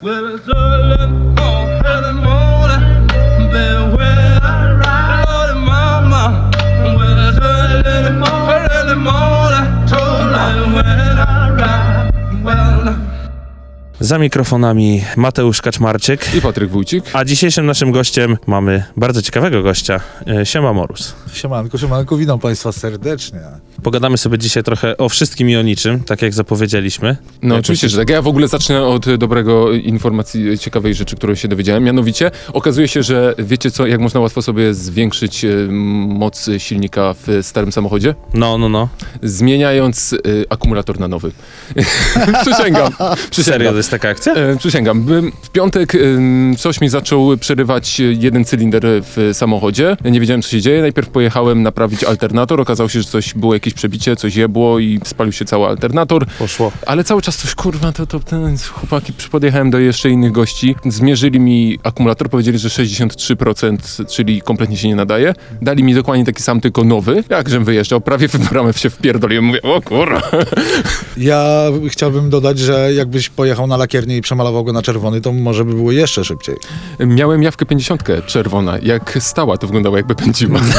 Well, it's early Za mikrofonami Mateusz Kaczmarczyk. I Patryk Wójcik. A dzisiejszym naszym gościem mamy bardzo ciekawego gościa, e, Siema Morus. Siemanko, siemanko, witam Państwa serdecznie. Pogadamy sobie dzisiaj trochę o wszystkim i o niczym, tak jak zapowiedzieliśmy. No Jak oczywiście, że tak. Ja w ogóle zacznę od dobrego informacji, ciekawej rzeczy, którą się dowiedziałem. Mianowicie okazuje się, że wiecie co, jak można łatwo sobie zwiększyć e, moc silnika w starym samochodzie? No, no, no. Zmieniając e, akumulator na nowy. przysięgam. Serio, przysięgam. to jest taka akcja? E, przysięgam. W piątek coś mi zaczął przerywać jeden cylinder w samochodzie. Ja nie wiedziałem, co się dzieje. Najpierw pojechałem naprawić alternator. Okazało się, że coś było, jakieś przebicie, coś jebło i spalił się cały alternator. Poszło. Ale cały czas coś, kurwa, to, to ten, chłopaki, podjechałem do jeszcze innych gości, zmierzyli mi akumulator, powiedzieli, że 63%, czyli kompletnie się nie nadaje. Dali mi dokładnie taki sam, tylko nowy. Jakżem wyjeżdżał, prawie w bramę się wpierdoliłem. Mówię, o kurwa. Ja chciałbym dodać, że jakbyś pojechał na lakiernię i przemalował go na czerwony, to może by było jeszcze szybciej. Miałem jawkę 50 czerwona. Jak stała, to wyglądało jakby pędziła.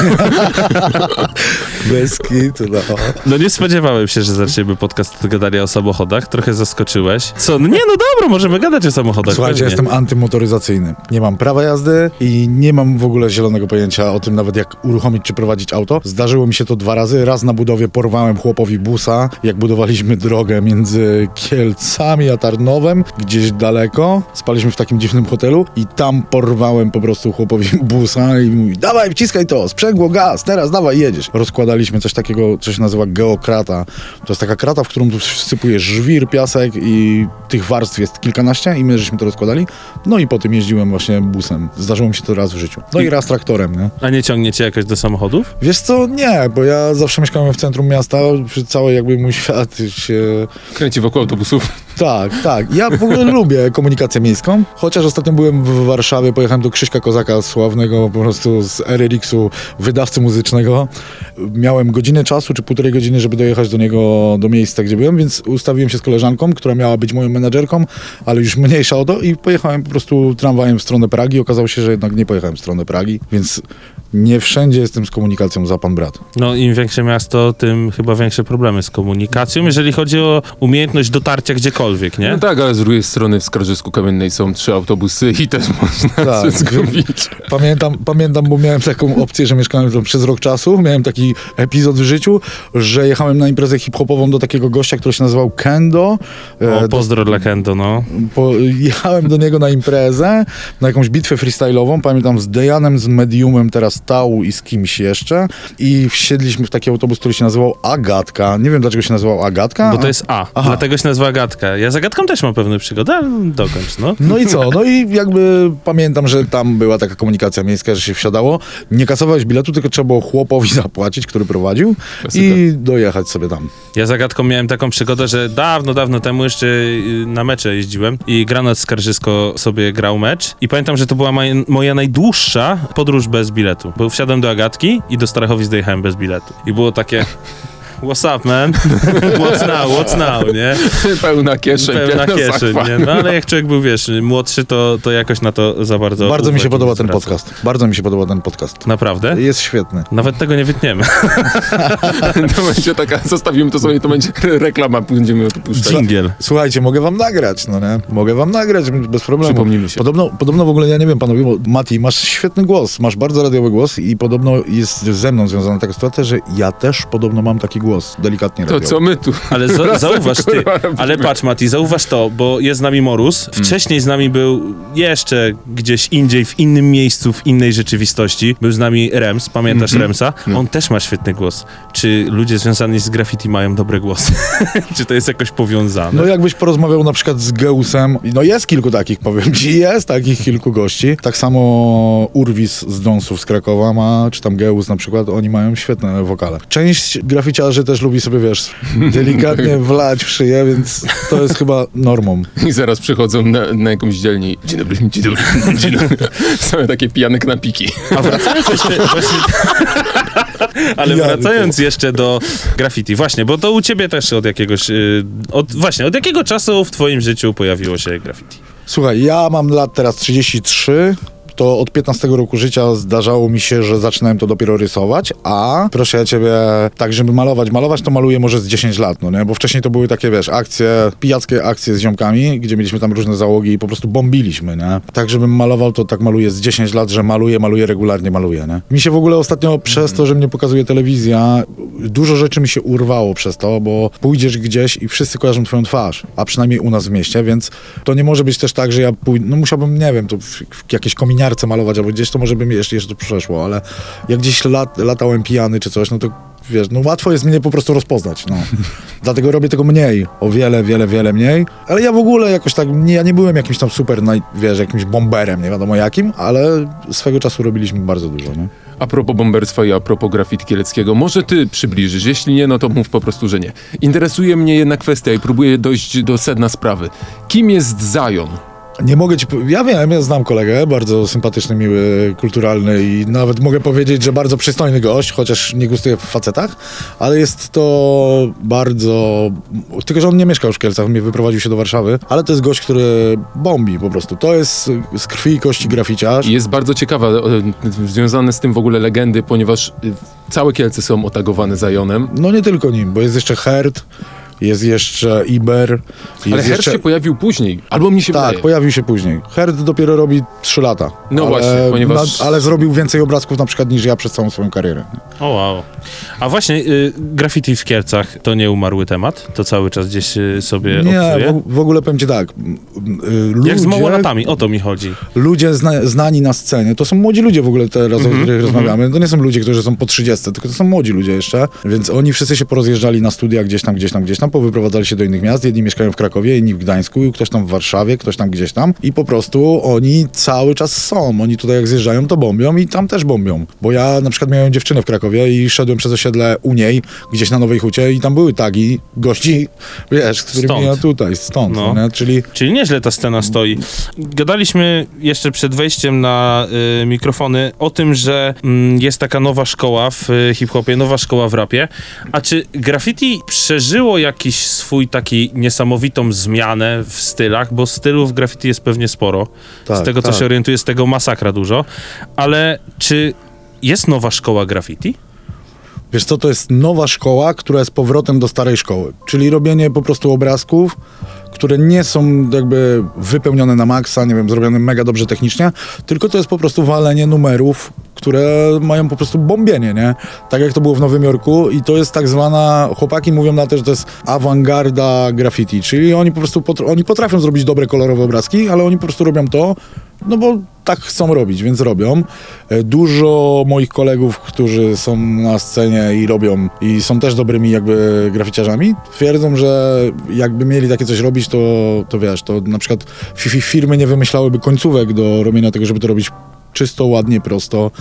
Bez kitu, no. No nie spodziewałem się, że zaczniemy podcast od gadania o samochodach. Trochę zaskoczyłeś. Co? No nie, no dobra, możemy gadać o samochodach. Słuchajcie, pewnie. jestem antymotoryzacyjny. Nie mam prawa jazdy i nie mam w ogóle zielonego pojęcia o tym nawet jak uruchomić czy prowadzić auto. Zdarzyło mi się to dwa razy. Raz na budowie porwałem chłopowi busa, jak budowaliśmy drogę między Kielcami a Tarnowem, gdzieś daleko. Spaliśmy w takim dziwnym hotelu i tam porwałem po prostu chłopowi busa i mówi, dawaj, wciskaj to, sprzęgło, gaz, teraz dawaj, jedziesz. Rozkładaliśmy coś takiego, co się nazywa geokrata. To jest taka krata, w którą tu wsypujesz żwir, piasek i tych warstw jest kilkanaście i my żeśmy to rozkładali. No i po tym jeździłem właśnie busem. Zdarzyło mi się to raz w życiu. No i raz traktorem, nie? A nie ciągniecie jakoś do samochodów? Wiesz co, nie, bo ja zawsze mieszkałem w centrum miasta, przy cały jakby mój świat się... Kręci wokół autobusów. Tak, tak. Ja w ogóle lubię komunikację miejską, chociaż ostatnio byłem w Warszawie, pojechałem do Krzyśka Kozaka, sławnego po prostu z RRX-u, wydawcy muzycznego. Miałem godzinę czasu, czy półtorej godziny, żeby dojechać do niego, do miejsca, gdzie byłem, więc ustawiłem się z koleżanką, która miała być moją menadżerką, ale już mniejsza o to i pojechałem po prostu tramwajem w stronę Pragi. Okazało się, że jednak nie pojechałem w stronę Pragi, więc nie wszędzie jestem z komunikacją za pan brat. No im większe miasto, tym chyba większe problemy z komunikacją, jeżeli chodzi o umiejętność dotarcia gdziekolwiek, nie? No tak, ale z drugiej strony w Skarżysku Kamiennej są trzy autobusy i też można Tak. się zgubić. Pamiętam, pamiętam, bo miałem taką opcję, że mieszkałem tam przez rok czasu. Miałem taki epizod w życiu, że jechałem na imprezę hip-hopową do takiego gościa, który się nazywał Kendo. E, O, do- pozdro dla Kendo, no. po, jechałem do niego na imprezę, na jakąś bitwę freestyle'ową, pamiętam z Dejanem, z Mediumem, teraz Tau i z kimś jeszcze i wsiedliśmy w taki autobus, który się nazywał Agatka. Nie wiem, dlaczego się nazywał Agatka. Bo to jest A, Aha. dlatego się nazywa Gatka. Ja za Gatką też mam pewne przygody, ale dokończ, no. No i co? No i jakby pamiętam, że tam była taka komunikacja miejska, że się wsiadało. Nie kasowałeś biletu, tylko trzeba było chłopowi zapłacić, który prowadził Klasyka. i dojechać sobie tam. Ja za Gatką miałem taką przygodę, że dawno, dawno temu jeszcze y, na mecze jeździłem i Granat Skarżysko sobie grał mecz i pamiętam, że to była maj- moja najdłuższa podróż bez biletu, bo wsiadłem do Agatki i do Starachowic dojechałem bez biletu i było takie... What's up, man? What's now? What's now, nie? Pełna kieszeń, Pełna kieszeń, nie? No ale jak człowiek był, wiesz, młodszy, to, to jakoś na to za bardzo Bardzo mi się podoba ten podcast. Bardzo mi się podoba ten podcast. Naprawdę? Jest świetny. Nawet tego nie wytniemy. To będzie taka, zostawimy to sobie, to będzie reklama, będziemy to puszczać. Dżingiel. Słuchajcie, mogę wam nagrać, no nie? Mogę wam nagrać bez problemu. Przypomnijmy się. Podobno, podobno w ogóle, ja nie wiem, panowie, bo Mati, masz świetny głos, masz bardzo radiowy głos i podobno jest ze mną związana taka sytuacja, że ja też podobno mam taki głos, delikatnie To radiowy. co my tu? Ale za, zauważ ty, ale patrz Mati, zauważ to, bo jest z nami Morus, wcześniej z nami był jeszcze gdzieś indziej, w innym miejscu, w innej rzeczywistości, był z nami Rems, pamiętasz Remsa? On też ma świetny głos. Czy ludzie związani z graffiti mają dobre głosy? Czy to jest jakoś powiązane? No jakbyś porozmawiał na przykład z Geusem, no jest kilku takich, powiem ci, jest takich kilku gości. Tak samo Urwis z Dąsów z Krakowa ma, czy tam Geus na przykład, oni mają świetne wokale. Część graficiarzy też lubi sobie, wiesz, delikatnie wlać w szyję, więc to jest chyba normą. I zaraz przychodzą na, na jakąś dzielni. Dzień dobry, dzień dobry, dzień dobry. Same takie pijane knapiki. A wracając jeszcze właśnie... Ale Pijany wracając jeszcze do graffiti, właśnie, bo to u ciebie też od jakiegoś... y, Od, właśnie, od jakiego czasu w twoim życiu pojawiło się graffiti? Słuchaj, ja mam lat teraz 33. To od 15 roku życia zdarzało mi się, że zaczynałem to dopiero rysować, a proszę ja ciebie, tak żeby malować, malować to maluję może z 10 lat, no nie? Bo wcześniej to były takie, wiesz, akcje, pijackie akcje z ziomkami, gdzie mieliśmy tam różne załogi i po prostu bombiliśmy, nie? Tak, żebym malował, to tak maluję z 10 lat, że maluję, maluję, regularnie maluję, nie? Mi się w ogóle ostatnio przez to, że mnie pokazuje telewizja, dużo rzeczy mi się urwało przez to, bo pójdziesz gdzieś i wszyscy kojarzą twoją twarz, a przynajmniej u nas w mieście, więc to nie może być też tak, że ja pójdę, no musiałbym, nie wiem, to w, w jakiejś kominiarce malować albo gdzieś, to może by mi jeszcze, jeszcze to przeszło, ale jak gdzieś lat, latałem pijany czy coś, no to wiesz, no łatwo jest mnie po prostu rozpoznać, no. Dlatego robię tego mniej, o wiele, wiele, wiele mniej, ale ja w ogóle jakoś tak, nie, ja nie byłem jakimś tam super, naj, wiesz, jakimś bomberem, nie wiadomo jakim, ale swego czasu robiliśmy bardzo dużo, nie? A propos bomberstwa i a propos graffiti kieleckiego, może ty przybliżysz, jeśli nie, no to mów po prostu, że nie. Interesuje mnie jedna kwestia i próbuję dojść do sedna sprawy. Kim jest Zion? Nie mogę ci. Ja wiem, ja znam kolegę, bardzo sympatyczny, miły, kulturalny i nawet mogę powiedzieć, że bardzo przystojny gość, chociaż nie gustuje w facetach, ale jest to bardzo. Tylko, że on nie mieszka już w Kielcach, mnie wyprowadził się do Warszawy, ale to jest gość, który bombi po prostu. To jest z krwi i kości graficiarz. Jest bardzo ciekawa, e, związane z tym w ogóle legendy, ponieważ e, całe Kielce są otagowane Zionem. No nie tylko nim, bo jest jeszcze Herd, jest jeszcze Iber. Jest Ale Herz jeszcze... się pojawił później, albo mi się Tak, wydaje. pojawił się później. Herd dopiero robi 3 lata. No ale, właśnie, ponieważ- na, ale zrobił więcej obrazków na przykład niż ja przez całą swoją karierę. O wow. A właśnie, y, graffiti w Kielcach to nie umarły temat? To cały czas gdzieś y, sobie Nie, obcuje? w, w ogóle powiem ci tak. y, Ludzie, Jak z małolatami, o to mi chodzi. ludzie zna, znani na scenie, to są młodzi ludzie w ogóle teraz, o których rozmawiamy. To nie są ludzie, którzy są po 30, tylko to są młodzi ludzie jeszcze. Więc oni wszyscy się porozjeżdżali na studia gdzieś tam, gdzieś tam, gdzieś tam, powyprowadzali się do innych miast. Jedni mieszkają w Krakowie, inni w Gdańsku, ktoś tam w Warszawie, ktoś tam gdzieś tam. I po prostu oni cały czas są. Oni tutaj jak zjeżdżają, to bombią i tam też bombią. Bo ja na przykład miałem dziewczynę w Krakowie i szedłem przez osiedle u niej, gdzieś na Nowej Hucie i tam były tagi gości, wiesz, z którymi Stąd. ja tutaj, stąd, No. nie? Czyli Czyli nieźle ta scena stoi. Gadaliśmy jeszcze przed wejściem na y, mikrofony o tym, że mm, jest taka nowa szkoła w y, hip-hopie, nowa szkoła w rapie. A czy graffiti przeżyło jakiś swój taki niesamowitą zmianę w stylach? Bo stylów graffiti jest pewnie sporo. z Tak, tego, co tak. się orientuję, z tego masakra dużo. Ale czy jest nowa szkoła graffiti? Wiesz co, to jest nowa szkoła, która jest powrotem do starej szkoły. Czyli robienie po prostu obrazków, które nie są jakby wypełnione na maksa, nie wiem, zrobione mega dobrze technicznie, tylko to jest po prostu walenie numerów, które mają po prostu bombienie, nie? Tak jak to było w Nowym Jorku i to jest tak zwana, chłopaki mówią na to, że to jest awangarda graffiti, czyli oni po prostu, potr- oni potrafią zrobić dobre kolorowe obrazki, ale oni po prostu robią to, no bo tak chcą robić, więc robią. E, Dużo moich kolegów, którzy są na scenie i robią i są też dobrymi jakby graficiarzami, twierdzą, że jakby mieli takie coś robić, to, to wiesz, to na przykład fi- firmy nie wymyślałyby końcówek do robienia tego, żeby to robić czysto, ładnie, prosto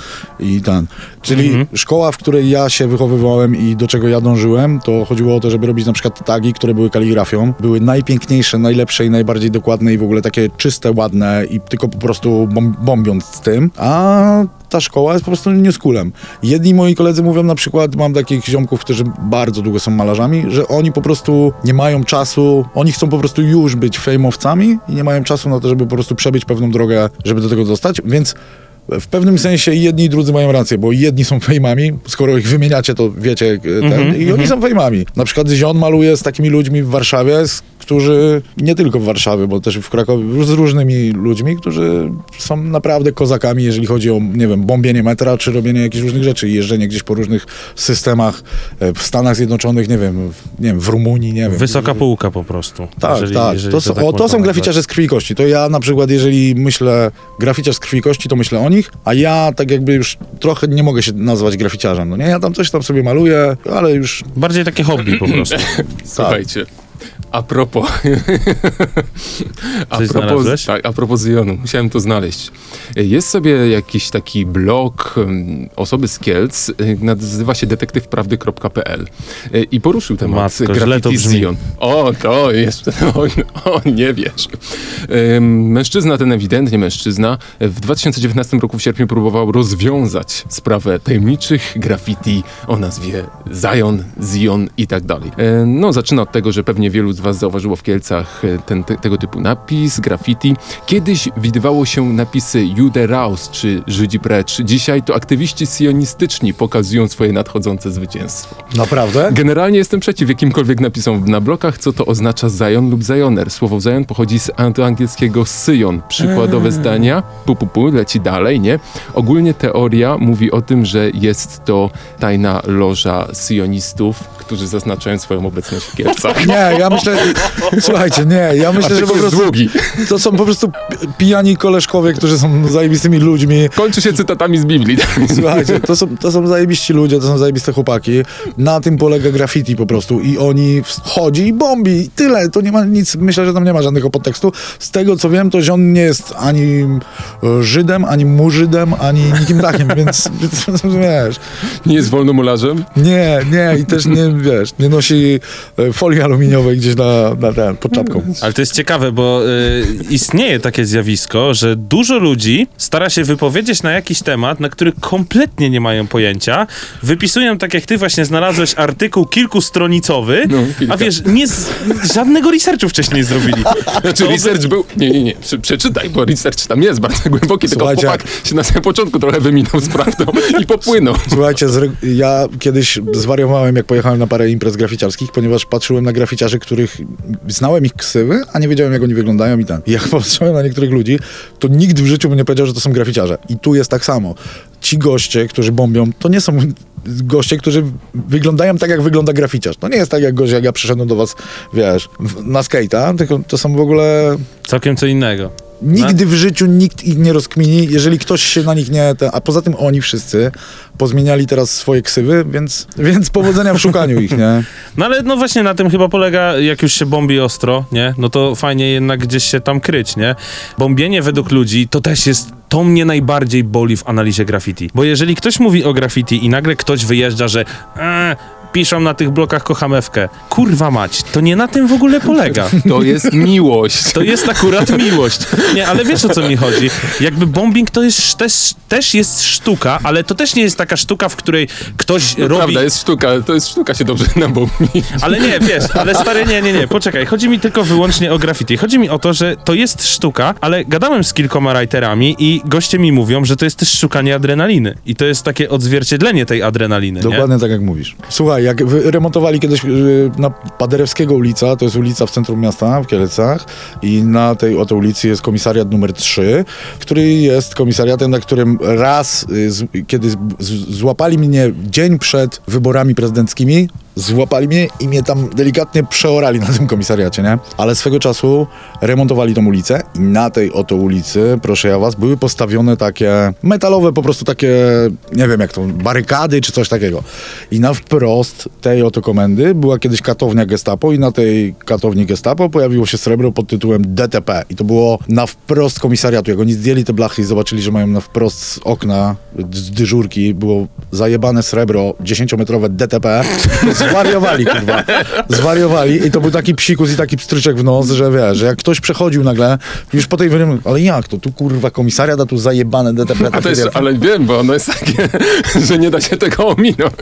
i ten. Czyli Mhm. szkoła, w której ja się wychowywałem i do czego ja dążyłem, to chodziło o to, żeby robić na przykład tagi, które były kaligrafią. Były najpiękniejsze, najlepsze i najbardziej dokładne i w ogóle takie czyste, ładne i tylko po prostu bom- bombiąc z tym. A ta szkoła jest po prostu newschoolem. Jedni moi koledzy mówią na przykład, mam takich ziomków, którzy bardzo długo są malarzami, że oni po prostu nie mają czasu, oni chcą po prostu już być fejmowcami i nie mają czasu na to, żeby po prostu przebyć pewną drogę, żeby do tego dostać, więc w pewnym sensie jedni i drudzy mają rację, bo jedni są fejmami, skoro ich wymieniacie, to wiecie, e, ten, Mhm, i oni są fejmami. Na przykład Zion maluje z takimi ludźmi w Warszawie, z, którzy, nie tylko w Warszawie, bo też w Krakowie, z różnymi ludźmi, którzy są naprawdę kozakami, jeżeli chodzi o, nie wiem, bombienie metra, czy robienie jakichś różnych rzeczy, i jeżdżenie gdzieś po różnych systemach e, w Stanach Zjednoczonych, nie wiem, w, nie wiem, w Rumunii, nie wiem. Wysoka półka po prostu. Tak, jeżeli- tak. jeżeli to, są- tak o, to są graficiarze z krwi i kości. To ja na przykład, jeżeli myślę graficiarz z krwi i kości, to myślę o nich, a ja tak jakby już trochę nie mogę się nazwać graficiarzem. No nie, ja tam coś tam sobie maluję, ale już Bardziej takie hobby po prostu. Słuchajcie. A propos. a propos, tak, a propos Zionu, musiałem to znaleźć. Jest sobie jakiś taki blog um, osoby z Kielc, y, nazywa się detektywprawdy.pl y, i poruszył temat Matko, graffiti. Zion. O, to jeszcze, o, o nie wiesz. Mężczyzna ten ewidentnie mężczyzna w 2019 roku w sierpniu próbował rozwiązać sprawę tajemniczych graffiti o nazwie Zion, Zion i tak dalej. E, No, zaczyna od tego, że pewnie wielu wielu z was zauważyło w Kielcach e, ten, te, tego typu napis, graffiti. Kiedyś widywało się napisy Jude Raus czy Żydzi precz. Dzisiaj to aktywiści sionistyczni pokazują swoje nadchodzące zwycięstwo. Naprawdę? Generalnie jestem przeciw jakimkolwiek napisom na blokach, co to oznacza Zion lub Zioner. Słowo Zion pochodzi z angielskiego Syjon. Przykładowe zdania, pu, pu, pu, leci dalej, nie? Ogólnie teoria mówi o tym, że jest to tajna loża syjonistów, którzy zaznaczają swoją obecność w Kielcach. Nie, ja myślę, słuchajcie, nie, ja myślę, że po prostu długi. to są po prostu pi- pijani koleżkowie, którzy są zajebistymi ludźmi. Kończy się cytatami z Biblii. Słuchajcie, to są, to są zajebiści ludzie, to są zajebiste chłopaki. Na tym polega graffiti po prostu i oni chodzi i bombi i tyle. To nie ma nic, myślę, że tam nie ma żadnego podtekstu. Z tego co wiem, to on nie jest ani e, Żydem, ani Murzydem, ani nikim takim, więc, więc wiesz, Nie jest wolnomularzem. nie, nie i też nie, wiesz, nie nosi e, folii aluminiowej gdzieś na, na ten, pod czapką. Ale to jest ciekawe, bo y, istnieje takie zjawisko, że dużo ludzi stara się wypowiedzieć na jakiś temat, na który kompletnie nie mają pojęcia. Wypisują, tak jak ty właśnie znalazłeś, artykuł kilkustronicowy, No, kilka. a wiesz, nie z, żadnego researchu wcześniej nie zrobili. Znaczy To research był... Nie, nie, nie. Prze- Przeczytaj, bo research tam jest bardzo głęboki, tylko Słuchajcie. chłopak się na samym początku trochę wyminął z prawdą i popłynął. Słuchajcie, z, ja kiedyś zwariowałem, jak pojechałem na parę imprez graficiarskich, ponieważ patrzyłem na graficiarzy, których znałem ich ksywy, a nie wiedziałem, jak oni wyglądają i ten. I jak patrzyłem na niektórych ludzi, to nikt w życiu bym nie powiedział, że to są graficiarze. I tu jest tak samo. Ci goście, którzy bombią, to nie są goście, którzy wyglądają tak, jak wygląda graficiarz. To nie jest tak, jak gość, jak ja przyszedłem do was, wiesz, na skate'a, tylko to są w ogóle... Całkiem co innego. Nigdy w życiu nikt ich nie rozkmini, jeżeli ktoś się na nich nie... Te, a poza tym oni wszyscy pozmieniali teraz swoje ksywy, więc, więc powodzenia w szukaniu ich, nie? No ale no właśnie na tym chyba polega, jak już się bombi ostro, nie? No to fajnie jednak gdzieś się tam kryć, nie? Bombienie według ludzi to też jest, to mnie najbardziej boli w analizie graffiti. Bo jeżeli ktoś mówi o graffiti i nagle ktoś wyjeżdża, że e, piszą na tych blokach kochamewkę. Kurwa mać, to nie na tym w ogóle polega. To jest miłość. To jest akurat miłość. Nie, ale wiesz o co mi chodzi. Jakby bombing to jest też, też jest sztuka, ale to też nie jest taka sztuka, w której ktoś robi... Prawda, jest sztuka, to jest sztuka się dobrze nabombi. Ale nie, wiesz, ale stary, nie, nie, nie, poczekaj. Chodzi mi tylko wyłącznie o graffiti. Chodzi mi o to, że to jest sztuka, ale gadałem z kilkoma writerami i goście mi mówią, że to jest też szukanie adrenaliny. I to jest takie odzwierciedlenie tej adrenaliny, nie? Dokładnie tak jak mówisz. Słuchaj, jak wy- remontowali kiedyś y, na Paderewskiego ulica, to jest ulica w centrum miasta, w Kielecach i na tej oto ulicy jest komisariat numer 3, który jest komisariatem, na którym raz, y, kiedy złapali mnie dzień przed wyborami prezydenckimi, złapali mnie i mnie tam delikatnie przeorali na tym komisariacie, nie? Ale swego czasu remontowali tą ulicę i na tej oto ulicy, proszę ja was, były postawione takie metalowe po prostu takie, nie wiem jak to, barykady czy coś takiego. I na wprost tej oto komendy była kiedyś katownia gestapo i na tej katowni gestapo pojawiło się srebro pod tytułem DTP i to było na wprost komisariatu. Jak oni zdjęli te blachy i zobaczyli, że mają na wprost z okna, z dyżurki, było zajebane srebro 10-metrowe DTP, zwariowali, kurwa. Zwariowali i to był taki psikus i taki pstryczek w nos, że wiesz, że jak ktoś przechodził nagle, już po tej wyrym, ale jak to, tu kurwa komisariat, a tu zajebane DTP. A to jest, ale wiem, bo ono jest takie, że nie da się tego ominąć.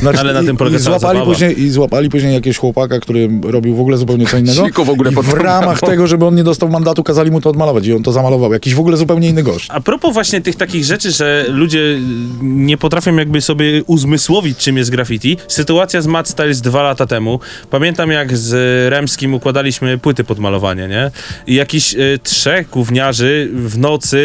Znaczy, Ale na tym i- polega i złapali później I złapali później jakiegoś chłopaka, który robił w ogóle zupełnie co innego. W ogóle I w ramach tego, żeby on nie dostał mandatu, kazali mu to odmalować i on to zamalował. Jakiś w ogóle zupełnie inny gość. A propos właśnie tych takich rzeczy, że ludzie nie potrafią jakby sobie uzmysłowić, czym jest graffiti. Sytuacja z Mad Styles dwa lata temu. Pamiętam jak z Remskim układaliśmy płyty pod malowanie, nie? I jakiś y, trzech gówniarzy w nocy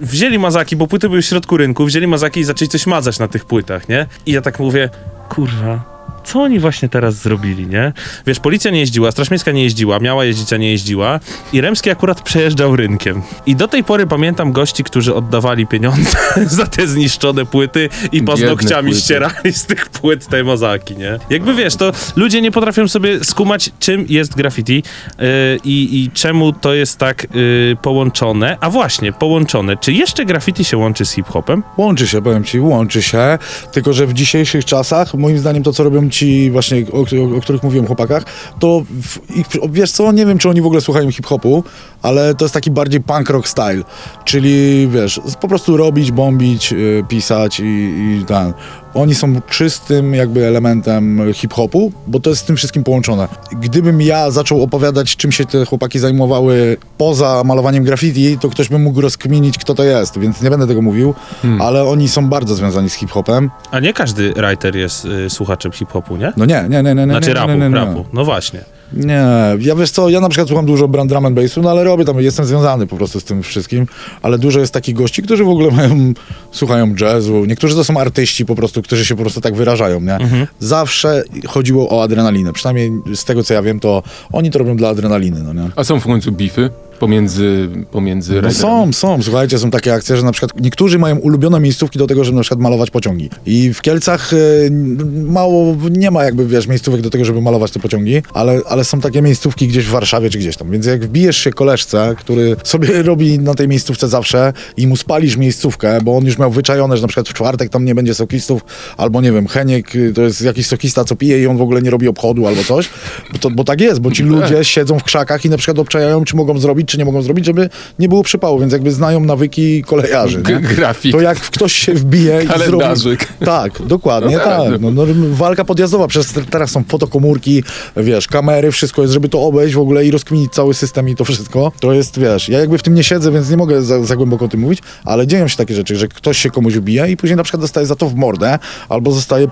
y, wzięli mazaki, bo płyty były w środku rynku, wzięli mazaki i zaczęli coś mazać na tych płytach, nie? I ja tak mówię, kurwa, co oni właśnie teraz zrobili, nie? Wiesz, policja nie jeździła, Straż Miejska nie jeździła, miała jeździć, a nie jeździła i Remski akurat przejeżdżał rynkiem. I do tej pory pamiętam gości, którzy oddawali pieniądze za te zniszczone płyty i paznokciami płyty. ścierali z tych płyt te mozaki, nie? Jakby wiesz, to ludzie nie potrafią sobie skumać, czym jest graffiti yy, i, i czemu to jest tak yy, połączone. A właśnie, połączone. Czy jeszcze graffiti się łączy z hip-hopem? Łączy się, powiem ci, łączy się, tylko że w dzisiejszych czasach, moim zdaniem to, co robią ci właśnie, o, o, o których mówiłem chłopakach, to w ich, wiesz co, nie wiem, czy oni w ogóle słuchają hip-hopu, ale to jest taki bardziej punk rock style, czyli wiesz, po prostu robić, bombić, yy, pisać i, i. oni są czystym jakby elementem hip-hopu, bo to jest z tym wszystkim połączone. Gdybym ja zaczął opowiadać, czym się te chłopaki zajmowały poza malowaniem graffiti, to ktoś by mógł rozkminić, kto to jest, więc nie będę tego mówił, ale oni są bardzo związani z hip-hopem. A nie każdy writer jest y, słuchaczem hip-hopu, nie? No nie, nie, nie, nie, nie. Znaczy nie, rapu, nie, nie. rapu. No właśnie. Nie, ja wiesz co, ja na przykład słucham dużo brand drum and bassu, no ale robię tam, jestem związany po prostu z tym wszystkim, ale dużo jest takich gości, którzy w ogóle mają, słuchają jazzu, niektórzy to są artyści po prostu, którzy się po prostu tak wyrażają, nie? Zawsze chodziło o adrenalinę, przynajmniej z tego co ja wiem, to oni to robią dla adrenaliny, no nie? A są w końcu bify pomiędzy, pomiędzy No są, są. Słuchajcie, są takie akcje, że na przykład niektórzy mają ulubione miejscówki do tego, żeby na przykład malować pociągi. I w Kielcach e, mało, nie ma jakby, wiesz, miejscówek do tego, żeby malować te pociągi, ale, ale są takie miejscówki gdzieś w Warszawie czy gdzieś tam. Więc jak wbijesz się koleżce, który sobie robi na tej miejscówce zawsze i mu spalisz miejscówkę, bo on już miał wyczajone, że na przykład w czwartek tam nie będzie sokistów, albo nie wiem, Heniek y, to jest jakiś sokista, co pije i on w ogóle nie robi obchodu albo coś, bo, to, bo tak jest, bo ci ludzie siedzą w krzakach i na przykład obczajają, czy mogą zrobić, czy nie mogą zrobić, żeby nie było przypału, więc jakby znają nawyki kolejarzy. G- grafik. To jak ktoś się wbije i zrobi... Tak, dokładnie tak. No, no, walka podjazdowa, przez teraz są fotokomórki, wiesz, kamery, wszystko jest, żeby to obejść w ogóle i rozkminić cały system i to wszystko. To jest, wiesz, ja jakby w tym nie siedzę, więc nie mogę za, za głęboko o tym mówić, ale dzieją się takie rzeczy, że ktoś się komuś wbija i później na przykład dostaje za to w mordę, albo zostaje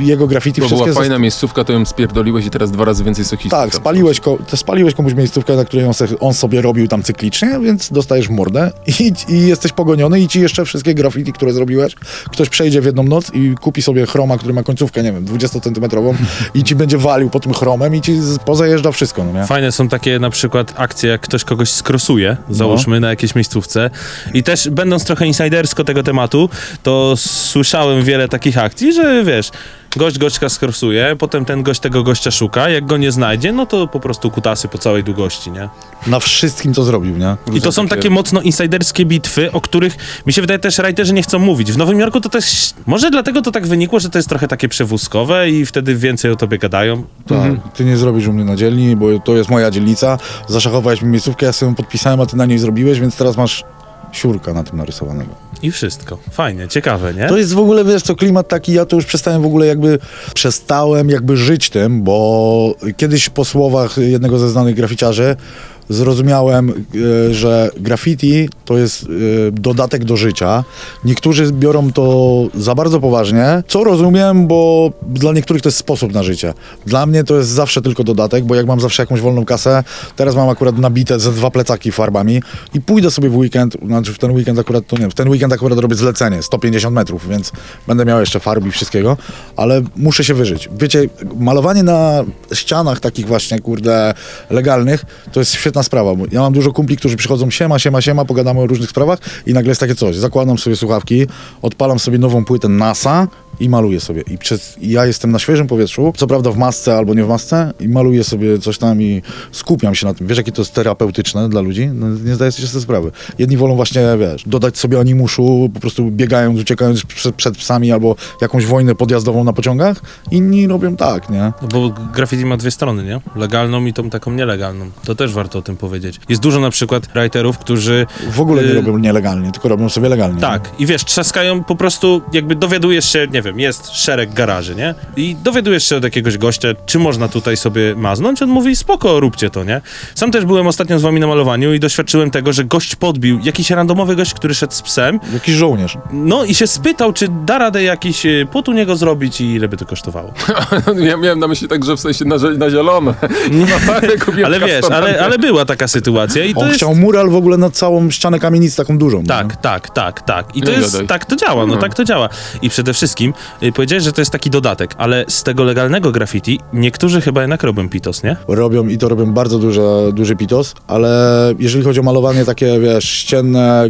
jego graffiti To była fajna miejscówka, to ją spierdoliłeś i teraz dwa razy więcej sokistów. Tak, spaliłeś, ko- to spaliłeś komuś miejscówkę, na której on, se, on sobie robił tam cyklicznie, więc dostajesz mordę i, i jesteś pogoniony i ci jeszcze wszystkie graffiti, które zrobiłeś, ktoś przejdzie w jedną noc i kupi sobie chroma, który ma końcówkę, nie wiem, 20-centymetrową i ci będzie walił po tym chromem i ci pozajeżdża wszystko, no nie? Fajne są takie na przykład akcje, jak ktoś kogoś skrosuje, załóżmy, na jakiejś miejscówce. I też będąc trochę insidersko tego tematu, to słyszałem wiele takich akcji, że wiesz, gość gośćka skrosuje, potem ten gość tego gościa szuka, jak go nie znajdzie, no to po prostu kutasy po całej długości, nie? Na wszystkim, co zrobił, nie? I to są takie mocno insiderskie bitwy, o których mi się wydaje też writerzy nie chcą mówić. W Nowym Jorku to też, może dlatego to tak wynikło, że to jest trochę takie przewózkowe i wtedy więcej o tobie gadają. Tak, ty nie zrobisz u mnie na dzielni, bo to jest moja dzielnica, zaszachowałeś mi miejscówkę, ja sobie ją podpisałem, a ty na niej zrobiłeś, więc teraz masz siurka na tym narysowanego. I wszystko. Fajnie, ciekawe, nie? To jest w ogóle, wiesz co, klimat taki, ja to już przestałem w ogóle jakby, przestałem jakby żyć tym, bo kiedyś po słowach jednego ze znanych graficiarzy zrozumiałem, e, że graffiti to jest e, dodatek do życia. Niektórzy biorą to za bardzo poważnie, co rozumiem, bo dla niektórych to jest sposób na życie. Dla mnie to jest zawsze tylko dodatek, bo jak mam zawsze jakąś wolną kasę, teraz mam akurat nabite ze dwa plecaki farbami i pójdę sobie w weekend, znaczy w ten weekend akurat, to nie w ten weekend akurat robię zlecenie, 150 metrów, więc będę miał jeszcze farb i wszystkiego, ale muszę się wyżyć. Wiecie, malowanie na ścianach takich właśnie, kurde, legalnych, to jest świetna sprawa, ja mam dużo kumpli, którzy przychodzą, siema, siema, siema, pogadamy o różnych sprawach i nagle jest takie coś, zakładam sobie słuchawki, odpalam sobie nową płytę NASA i maluję sobie. I przez, ja jestem na świeżym powietrzu, co prawda w masce albo nie w masce, i maluję sobie coś tam i skupiam się na tym. Wiesz, jakie to jest terapeutyczne dla ludzi? No, nie zdaję sobie z tego sprawy. Jedni wolą właśnie, wiesz, dodać sobie animuszu, po prostu biegając, uciekając przed, przed psami albo jakąś wojnę podjazdową na pociągach. Inni robią tak, nie? No bo graffiti ma dwie strony, nie? Legalną i tą taką nielegalną. To też warto o tym powiedzieć. Jest dużo na przykład writerów, którzy... W ogóle nie y, robią nielegalnie, tylko robią sobie legalnie. Tak, i wiesz, trzaskają po prostu, jakby dowiadujesz się, nie wiem, jest szereg garaży, nie? I dowiadujesz się od jakiegoś gościa, czy można tutaj sobie maznąć, on mówi, spoko, róbcie to, nie? Sam też byłem ostatnio z wami na malowaniu i doświadczyłem tego, że gość podbił, jakiś randomowy gość, który szedł z psem, Jakiś żołnierz. no i się spytał, czy da radę jakiś y, płot u niego zrobić i ile by to kosztowało. Ja miałem na myśli tak, że w sensie na, na zielono. Ale wiesz, ale, ale była taka sytuacja i to On jest... chciał mural w ogóle na całą ścianę kamienic taką dużą. nie? Tak, tak, tak, tak. I to Nie jest, gadaj. tak to działa, no No. tak to działa. I przede wszystkim y, powiedziałeś, że to jest taki dodatek, ale z tego legalnego graffiti niektórzy chyba jednak robią pitos, nie? robią i to robią bardzo duże, duży pitos, ale jeżeli chodzi o malowanie takie, wiesz, ścienne,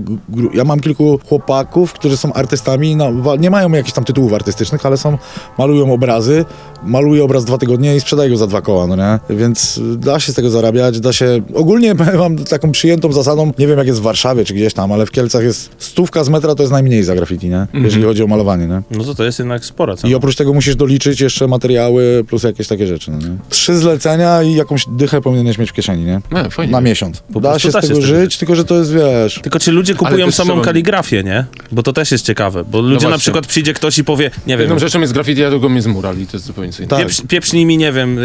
ja mam kilku chłopaków, którzy są artystami, no, nie mają jakichś tam tytułów artystycznych, ale są, malują obrazy, maluje obraz dwa tygodnie i sprzedaje go za dwa koła, no nie? Więc y, da się z tego zarabiać, da się, ogólnie mam taką przyjętą zasadą, nie wiem jak jest w Warszawie czy gdzieś tam, ale w Kielcach jest stówka z metra to jest najmniej za graffiti, nie? Jeżeli chodzi o malowanie, nie? No to to jest jest jednak spora cena. I oprócz tego musisz doliczyć jeszcze materiały plus jakieś takie rzeczy, no nie? Trzy zlecenia i jakąś dychę powinieneś mieć w kieszeni, nie? Nie, fajnie. Na miesiąc. Po da się z da się tego z tego żyć, tylko że to jest, wiesz... Tylko czy ludzie kupują samą trzeba- kaligrafię, nie? Bo to też jest ciekawe, bo ludzie na właśnie. przykład przyjdzie ktoś i powie, nie wiem, Jedną rzeczą jest graffiti, a drugą jest mural i to jest zupełnie co innego. Tak. pieprz, pieprznij mi, nie wiem,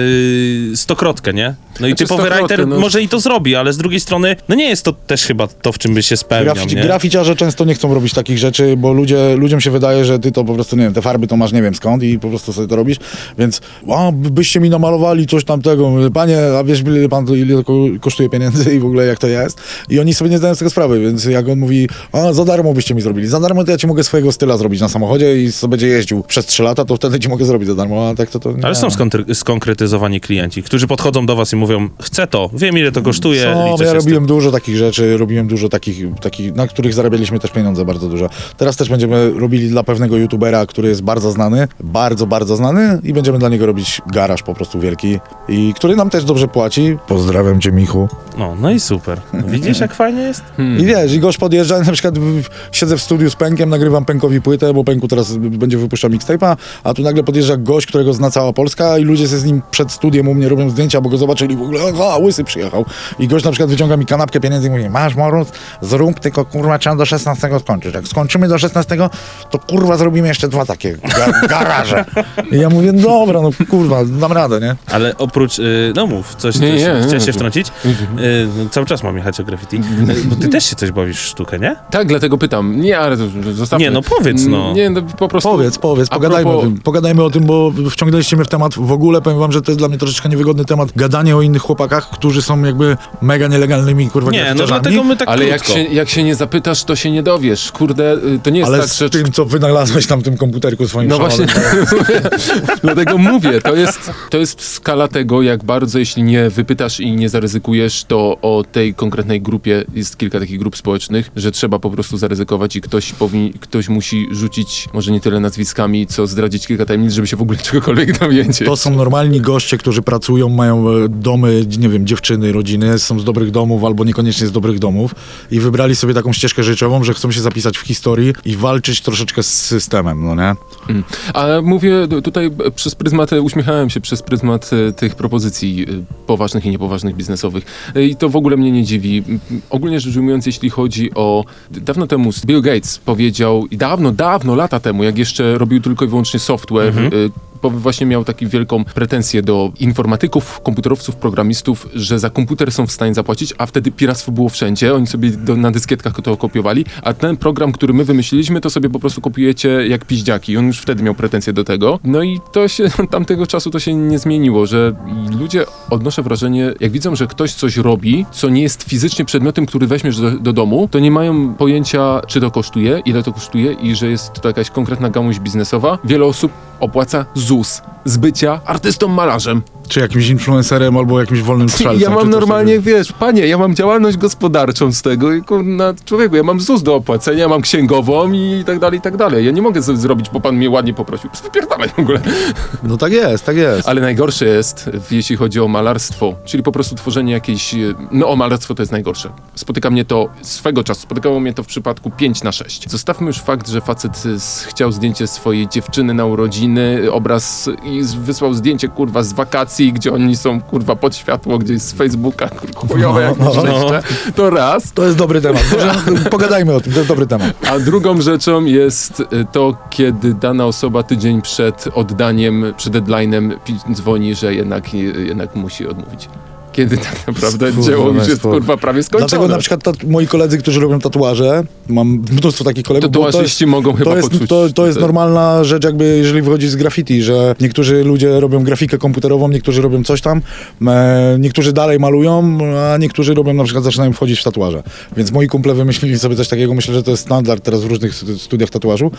yy, stokrotkę, nie? No i Znaczy, typowy writer no. może i to zrobi, ale z drugiej strony, no nie jest to też chyba to, w czym by się spełniał, Grafici, nie? graficiarze często nie chcą robić takich rzeczy, bo ludzie, ludziom się wydaje, że ty to po prostu, nie wiem, te farby to masz nie wiem skąd i po prostu sobie to robisz, więc a, byście mi namalowali coś tamtego, panie, a wiesz ile pan to, ile to ko- kosztuje pieniędzy i w ogóle jak to jest? I oni sobie nie zdają z tego sprawy, więc jak on mówi, a za darmo byście mi zrobili, za darmo to ja ci mogę swojego styla zrobić na samochodzie i sobie będzie jeździł przez 3 lata, to wtedy ci mogę zrobić za darmo, a tak to to nie. Ale są skonkretyzowani klienci, którzy podchodzą do was i mówią, chcę to, wiem ile to kosztuje, Co, ja robiłem dużo takich rzeczy, robiłem dużo takich, takich, na których zarabialiśmy też pieniądze bardzo dużo. Teraz też będziemy robili dla pewnego youtubera, który jest bardzo znany, bardzo, bardzo znany i będziemy dla niego robić garaż po prostu wielki i który nam też dobrze płaci. Pozdrawiam cię Michu. No, no i super. Widzisz jak fajnie jest? I wiesz, i gość podjeżdża, na przykład siedzę w studiu z Pękiem, nagrywam Pękowi płytę, bo Pęku teraz będzie wypuszczał mixtape'a, a tu nagle podjeżdża gość, którego zna cała Polska i ludzie się z nim przed studiem u mnie robią zdjęcia, bo go zobaczyli w ogóle, aha, łysy przyjechał. I gość na przykład wyciąga mi kanapkę pieniędzy i mówi, masz Morus, zrób, tylko kurwa trzeba do 16 skończyć. Jak skończymy do 16, to kurwa zrobimy jeszcze dwa takie ga garaże. I ja mówię, dobra, no kurwa, dam radę, nie? Ale oprócz, y, no mów, coś, coś Nie, nie, nie, chciałeś się nie. wtrącić? Y, cały czas mam jechać o graffiti. Y, bo ty też się coś bawisz w sztukę, nie? Tak, dlatego pytam. Nie, ale zostawmy. Nie, no powiedz, no. Nie, no po prostu... Powiedz, powiedz, pogadajmy propos- o tym. Pogadajmy o tym, bo wciągnęliście mnie w temat. W ogóle powiem wam, że to jest dla mnie troszeczkę niewygodny temat. Gadanie o innych chłopakach, którzy są jakby mega nielegalnymi, kurwa, Nie, no dlatego my tak Ale jak się, jak się nie zapytasz, to się nie dowiesz. Kurde, y, to nie jest Ale tak, z że... tym, co wynalazłeś tam w tym komputerku swoim No właśnie, dlatego mówię, to jest, to jest skala tego, jak bardzo, jeśli nie wypytasz i nie zaryzykujesz, to o tej konkretnej grupie jest kilka takich grup społecznych, że trzeba po prostu zaryzykować i ktoś, powi, ktoś musi rzucić, może nie tyle nazwiskami, co zdradzić kilka tajemnic, żeby się w ogóle czegokolwiek dowiedzieć. To są normalni goście, którzy pracują, mają e, domy, nie wiem, dziewczyny, rodziny, są z dobrych domów albo niekoniecznie z dobrych domów i wybrali sobie taką ścieżkę życiową, że chcą się zapisać w historii i walczyć troszeczkę z systemem, no nie? Mm. A mówię tutaj przez pryzmat, uśmiechałem się przez pryzmat e, tych propozycji e, poważnych i niepoważnych biznesowych. E, I to w ogóle mnie nie dziwi. Ogólnie rzecz ujmując, jeśli chodzi o... Dawno temu Bill Gates powiedział, i dawno, dawno, lata temu, jak jeszcze robił tylko i wyłącznie software, e, bo właśnie miał taką wielką pretensję do informatyków, komputerowców, programistów, że za komputer są w stanie zapłacić, a wtedy piractwo było wszędzie, oni sobie do, na dyskietkach to kopiowali, a ten program, który my wymyśliliśmy, to sobie po prostu kopiujecie jak piździaki. On już wtedy miał pretensje do tego. No i to się, tamtego czasu to się nie zmieniło, że ludzie, odnoszę wrażenie, jak widzą, że ktoś coś robi, co nie jest fizycznie przedmiotem, który weźmiesz do, do domu, to nie mają pojęcia, czy to kosztuje, ile to kosztuje i że jest to jakaś konkretna gałąź biznesowa. Wiele osób opłaca ZUS z bycia artystą malarzem. Czy jakimś influencerem albo jakimś wolnym strzelcem. Ja mam normalnie, takiego. wiesz, panie, ja mam działalność gospodarczą z tego i kurna, człowieku, ja mam ZUS do opłacenia, ja mam księgową i tak dalej, i tak dalej. Ja nie mogę z- zrobić, bo pan mnie ładnie poprosił. Wypierdalaj w ogóle. No tak jest, tak jest. Ale najgorsze jest, jeśli chodzi o malarstwo, czyli po prostu tworzenie jakiejś, no o malarstwo to jest najgorsze. Spotyka mnie to swego czasu, spotykało mnie to w przypadku 5 na 6. Zostawmy już fakt, że facet s- chciał zdjęcie swojej dziewczyny na urodziny, obraz i wysłał zdjęcie, kurwa, z wakacji, gdzie oni są, kurwa, pod światło, gdzieś z Facebooka, chujowe jak No, no, no. To raz. To jest dobry temat. Pogadajmy o tym, to jest dobry temat. A drugą rzeczą jest y, to, kiedy dana osoba tydzień przed oddaniem, przed deadline'em dzwoni, że jednak, y, jednak musi odmówić. Kiedy tak naprawdę Kurwa, dzieło już jest kurwa prawie skończone. Dlatego na przykład moi koledzy, którzy robią tatuaże, mam mnóstwo takich kolegów, bo to jest, Tatuażyści mogą chyba to jest, poczuć. to, to jest normalna rzecz, jakby jeżeli wychodzi z graffiti, że niektórzy ludzie robią grafikę komputerową, niektórzy robią coś tam, e, niektórzy dalej malują, a niektórzy robią na przykład zaczynają wchodzić w tatuaże. Więc moi kumple wymyślili sobie coś takiego, myślę, że to jest standard teraz w różnych stu- studiach tatuażu.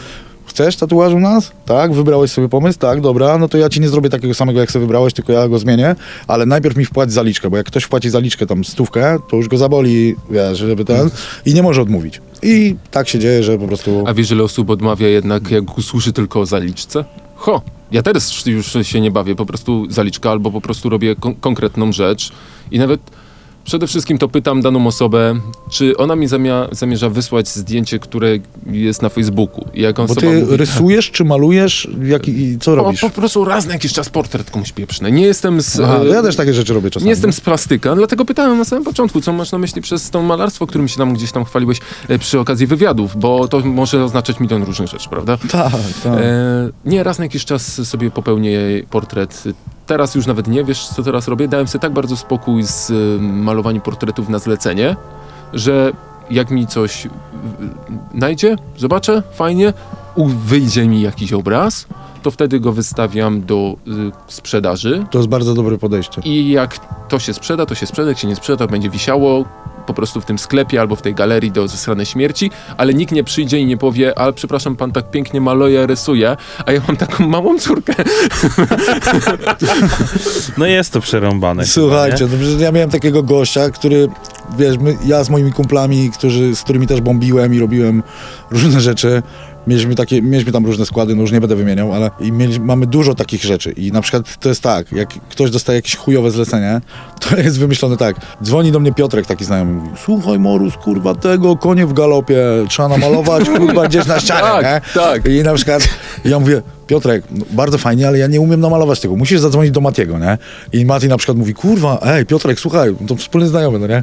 Chcesz tatuaż u nas? Tak, wybrałeś sobie pomysł? Tak, dobra, no to ja ci nie zrobię takiego samego, jak sobie wybrałeś, tylko ja go zmienię, ale najpierw mi wpłać zaliczkę, bo jak ktoś wpłaci zaliczkę tam stówkę, to już go zaboli, wiesz, żeby ten, i nie może odmówić. I tak się dzieje, że po prostu... A wiesz, ile osób odmawia jednak, jak usłyszy tylko o zaliczce? Ho! Ja teraz już się nie bawię, po prostu zaliczka albo po prostu robię kon- konkretną rzecz i nawet Przede wszystkim to pytam daną osobę, czy ona mi zamia- zamierza wysłać zdjęcie, które jest na Facebooku. I jak Bo osoba ty mówi, rysujesz, czy malujesz, jak, i co po, robisz? po prostu raz na jakiś czas portret komuś pieprzny. Nie jestem z... Aha, e, to ja też takie rzeczy robię czasami. Nie jestem z plastyka, dlatego pytałem na samym początku, co masz na myśli przez to malarstwo, którym się tam gdzieś tam chwaliłeś e, przy okazji wywiadów, bo to może oznaczać milion różnych rzeczy, prawda? Tak, tak. E, nie, raz na jakiś czas sobie popełnię portret. Teraz już nawet nie wiesz, co teraz robię. Dałem sobie tak bardzo spokój z e, malowaniem portretów na zlecenie, że jak mi coś y, najdzie, zobaczę, fajnie, wyjdzie mi jakiś obraz, to wtedy go wystawiam do y, sprzedaży. To jest bardzo dobre podejście. I jak to się sprzeda, to się sprzeda, jak się nie sprzeda, to będzie wisiało po prostu w tym sklepie albo w tej galerii do zesranej śmierci, ale nikt nie przyjdzie i nie powie, ale przepraszam, pan tak pięknie maluje, rysuje, a ja mam taką małą córkę. No jest to przerąbane. chyba, Słuchajcie, no, ja miałem takiego gościa, który, wiesz, my, ja z moimi kumplami, którzy, z którymi też bombiłem i robiłem różne rzeczy, mieliśmy takie, mieliśmy tam różne składy, no już nie będę wymieniał, ale i mieli, mamy dużo takich rzeczy i na przykład to jest tak, jak ktoś dostaje jakieś chujowe zlecenie, to jest wymyślone tak, dzwoni do mnie Piotrek taki znajomy, mówi, słuchaj Morus, kurwa, tego, konie w galopie, trzeba namalować, kurwa, gdzieś na ścianie, Tak, nie? tak. I na przykład ja mówię, Piotrek, no, bardzo fajnie, ale ja nie umiem namalować tego. Musisz zadzwonić do Matiego, nie? I Mati na przykład mówi, kurwa, ej, Piotrek, słuchaj, to wspólny znajomy, no nie?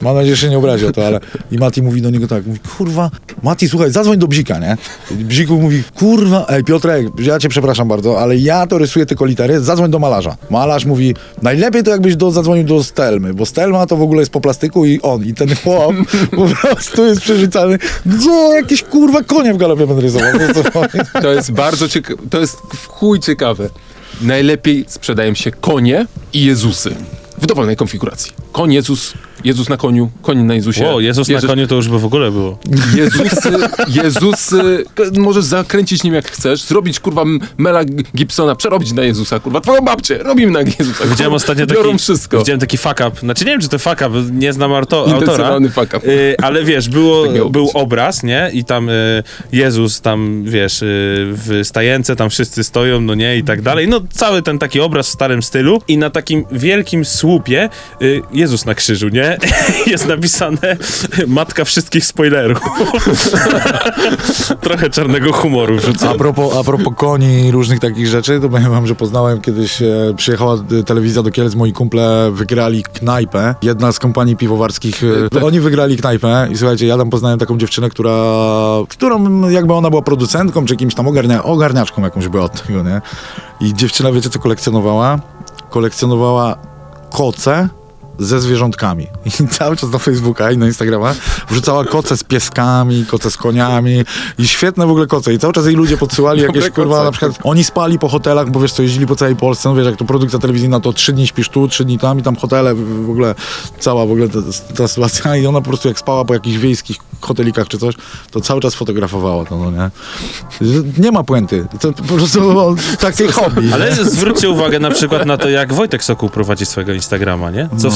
Mam nadzieję, że się nie obrazi o to, ale... I Mati mówi do niego tak, mówi, kurwa, Mati, słuchaj, zadzwoń do Bzika, nie? I Bziku mówi, kurwa, ej, Piotrek, ja cię przepraszam bardzo, ale ja to rysuję tylko litery, zadzwoń do malarza. Malarz mówi, najlepiej to jakbyś do, zadzwonił do Stelmy, bo Stelma to w ogóle jest po plastyku i on, i ten chłop po prostu jest przerzucany, co, jakieś kurwa konie w galopie będę rysował? To jest bardzo ciekawe, to jest w chuj ciekawe. Najlepiej sprzedają się konie i Jezusy. W dowolnej konfiguracji. Koń, Jezus, Jezus na koniu, koń na Jezusie. Ło, Jezus na Bierzesz- koniu to już by w ogóle było. Jezusy, Jezusy, k- możesz zakręcić nim jak chcesz, zrobić kurwa M- Mela Gibsona, przerobić na Jezusa, kurwa, twoją babcię, robimy na Jezusa. Widziałem kurwa, ostatnio Biorą taki, wszystko. widziałem taki fuck up. Znaczy nie wiem, czy to fuck up, nie znam auto, autora. Fuck up. Y, ale wiesz, było, Tak miało był być. obraz, nie? I tam y, Jezus tam, wiesz, y, w stajence, tam wszyscy stoją, no nie? I tak dalej. No cały ten taki obraz w starym stylu. I na takim wielkim słupie y, Jezus na krzyżu, nie? Jest napisane matka wszystkich spoilerów. Trochę czarnego humoru A propos, a propos koni i różnych takich rzeczy, to powiem wam, że poznałem kiedyś, e, przyjechała telewizja do Kielc, moi kumple wygrali knajpę, jedna z kompanii piwowarskich, e, tak. oni wygrali knajpę i słuchajcie, ja tam poznałem taką dziewczynę, która, którą jakby ona była producentką, czy jakimś tam ogarnia, ogarniaczką jakąś była od tego, nie? I dziewczyna, wiecie co kolekcjonowała? Kolekcjonowała koce ze zwierzątkami. I cały czas na Facebooka i na Instagrama wrzucała koce z pieskami, koce z koniami i świetne w ogóle koce. I cały czas jej ludzie podsyłali Dobre jakieś, kurwa, koce. na przykład oni spali po hotelach, bo wiesz co, jeździli po całej Polsce, no wiesz, jak to produkcja telewizyjna, to trzy dni śpisz tu, trzy dni tam i tam hotele, w ogóle cała w ogóle ta, ta sytuacja i ona po prostu jak spała po jakichś wiejskich hotelikach czy coś, to cały czas fotografowała to, no nie? Nie ma puenty. To po prostu takie hobby. Ale zwróćcie uwagę na przykład na to, jak Wojtek Sokół prowadzi swojego Instagrama, nie? Co No.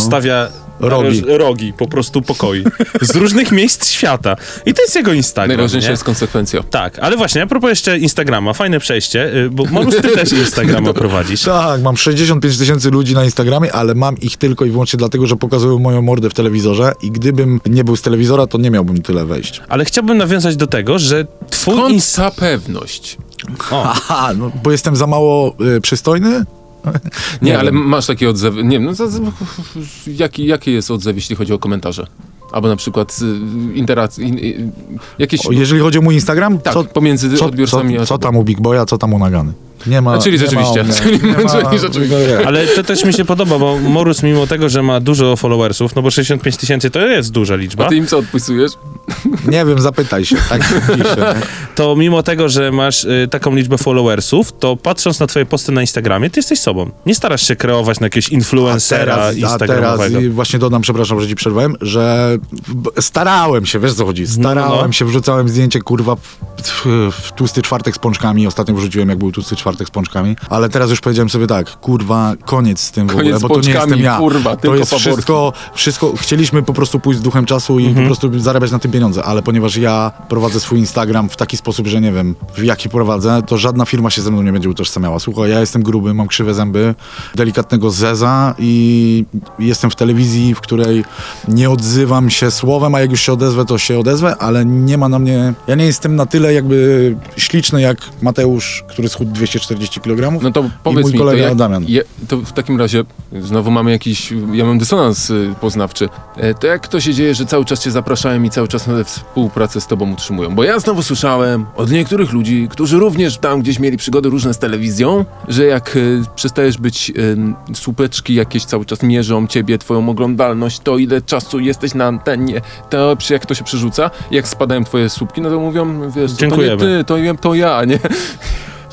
Rogi. rogi. rogi, po prostu pokoi. Z różnych miejsc świata. I to jest jego Instagram, Najważniejsza nie? jest konsekwencja. Tak, ale właśnie, a propos jeszcze Instagrama, fajne przejście, y, bo Morus, ty też Instagrama prowadzisz. Tak, mam 65 tysięcy ludzi na Instagramie, ale mam ich tylko i wyłącznie dlatego, że pokazują moją mordę w telewizorze i gdybym nie był z telewizora, to nie miałbym tyle wejść. Ale chciałbym nawiązać do tego, że twój Skąd ta pewność? Aha, no, bo jestem za mało y, przystojny? Nie, Nie ale wiem. masz takie odzewy. Nie wiem, no, jaki, jaki jest odzew, jeśli chodzi o komentarze? Albo na przykład y, interakcje. In, y, jakieś. O, jeżeli chodzi o mój Instagram, tak, co, pomiędzy co, odbiorcami co, co tam u Big Boya, co tam u Nagany? Nie ma. A, czyli nie rzeczywiście. Ma, Czyli- nie ma, czyli rzeczywiście. Ale to też mi się podoba, bo Morus mimo tego, że ma dużo followersów, no bo 65 tysięcy to jest duża A liczba, ty im co odpisujesz? Nie wiem, zapytaj się. Tak pisze, to mimo tego, że masz y, taką liczbę followersów, to patrząc na twoje posty na Instagramie, ty jesteś sobą. Nie starasz się kreować na jakiegoś influencera a teraz instagramowego. i właśnie dodam, przepraszam, że ci przerwałem, że starałem się, wiesz co chodzi, starałem No, no. się, wrzucałem zdjęcie, kurwa, w, w, w tłusty czwartek z pączkami, ostatnio wrzuciłem, jak był tłusty czwartek z pączkami, ale teraz już powiedziałem sobie tak, kurwa, koniec z tym w Koniec ogóle, z bo to nie jestem ja. kurwa, to jest faworki. wszystko, wszystko, chcieliśmy po prostu pójść z duchem czasu i Mhm. po prostu zarabiać na tym pieniądze. ale ponieważ ja prowadzę swój Instagram w taki sposób, że nie wiem, w jaki prowadzę, to żadna firma się ze mną nie będzie utożsamiała. Słuchaj, ja jestem gruby, mam krzywe zęby, delikatnego zeza i jestem w telewizji, w której nie odzywam się słowem, a jak już się odezwę, to się odezwę, ale nie ma na mnie, ja nie jestem na tyle jakby śliczny jak Mateusz, który schudł 240 kg. No to I powiedz mój mi, kolega to, jak, Damian. je, to w takim razie znowu mamy jakiś, ja mam dysonans y, poznawczy. E, to jak to się dzieje, że cały czas cię zapraszają i cały czas na współpracę z tobą utrzymują? Bo ja znowu słyszałem od niektórych ludzi, którzy również tam gdzieś mieli przygody różne z telewizją, że jak y, przestajesz być y, słupeczki jakieś cały czas mierzą ciebie, twoją oglądalność, to ile czasu jesteś na antenie, to przy- jak to się przerzuca, jak spadają twoje słupki, no to mówią, wiesz, to nie Dziękujemy. ty, to, to ja, nie?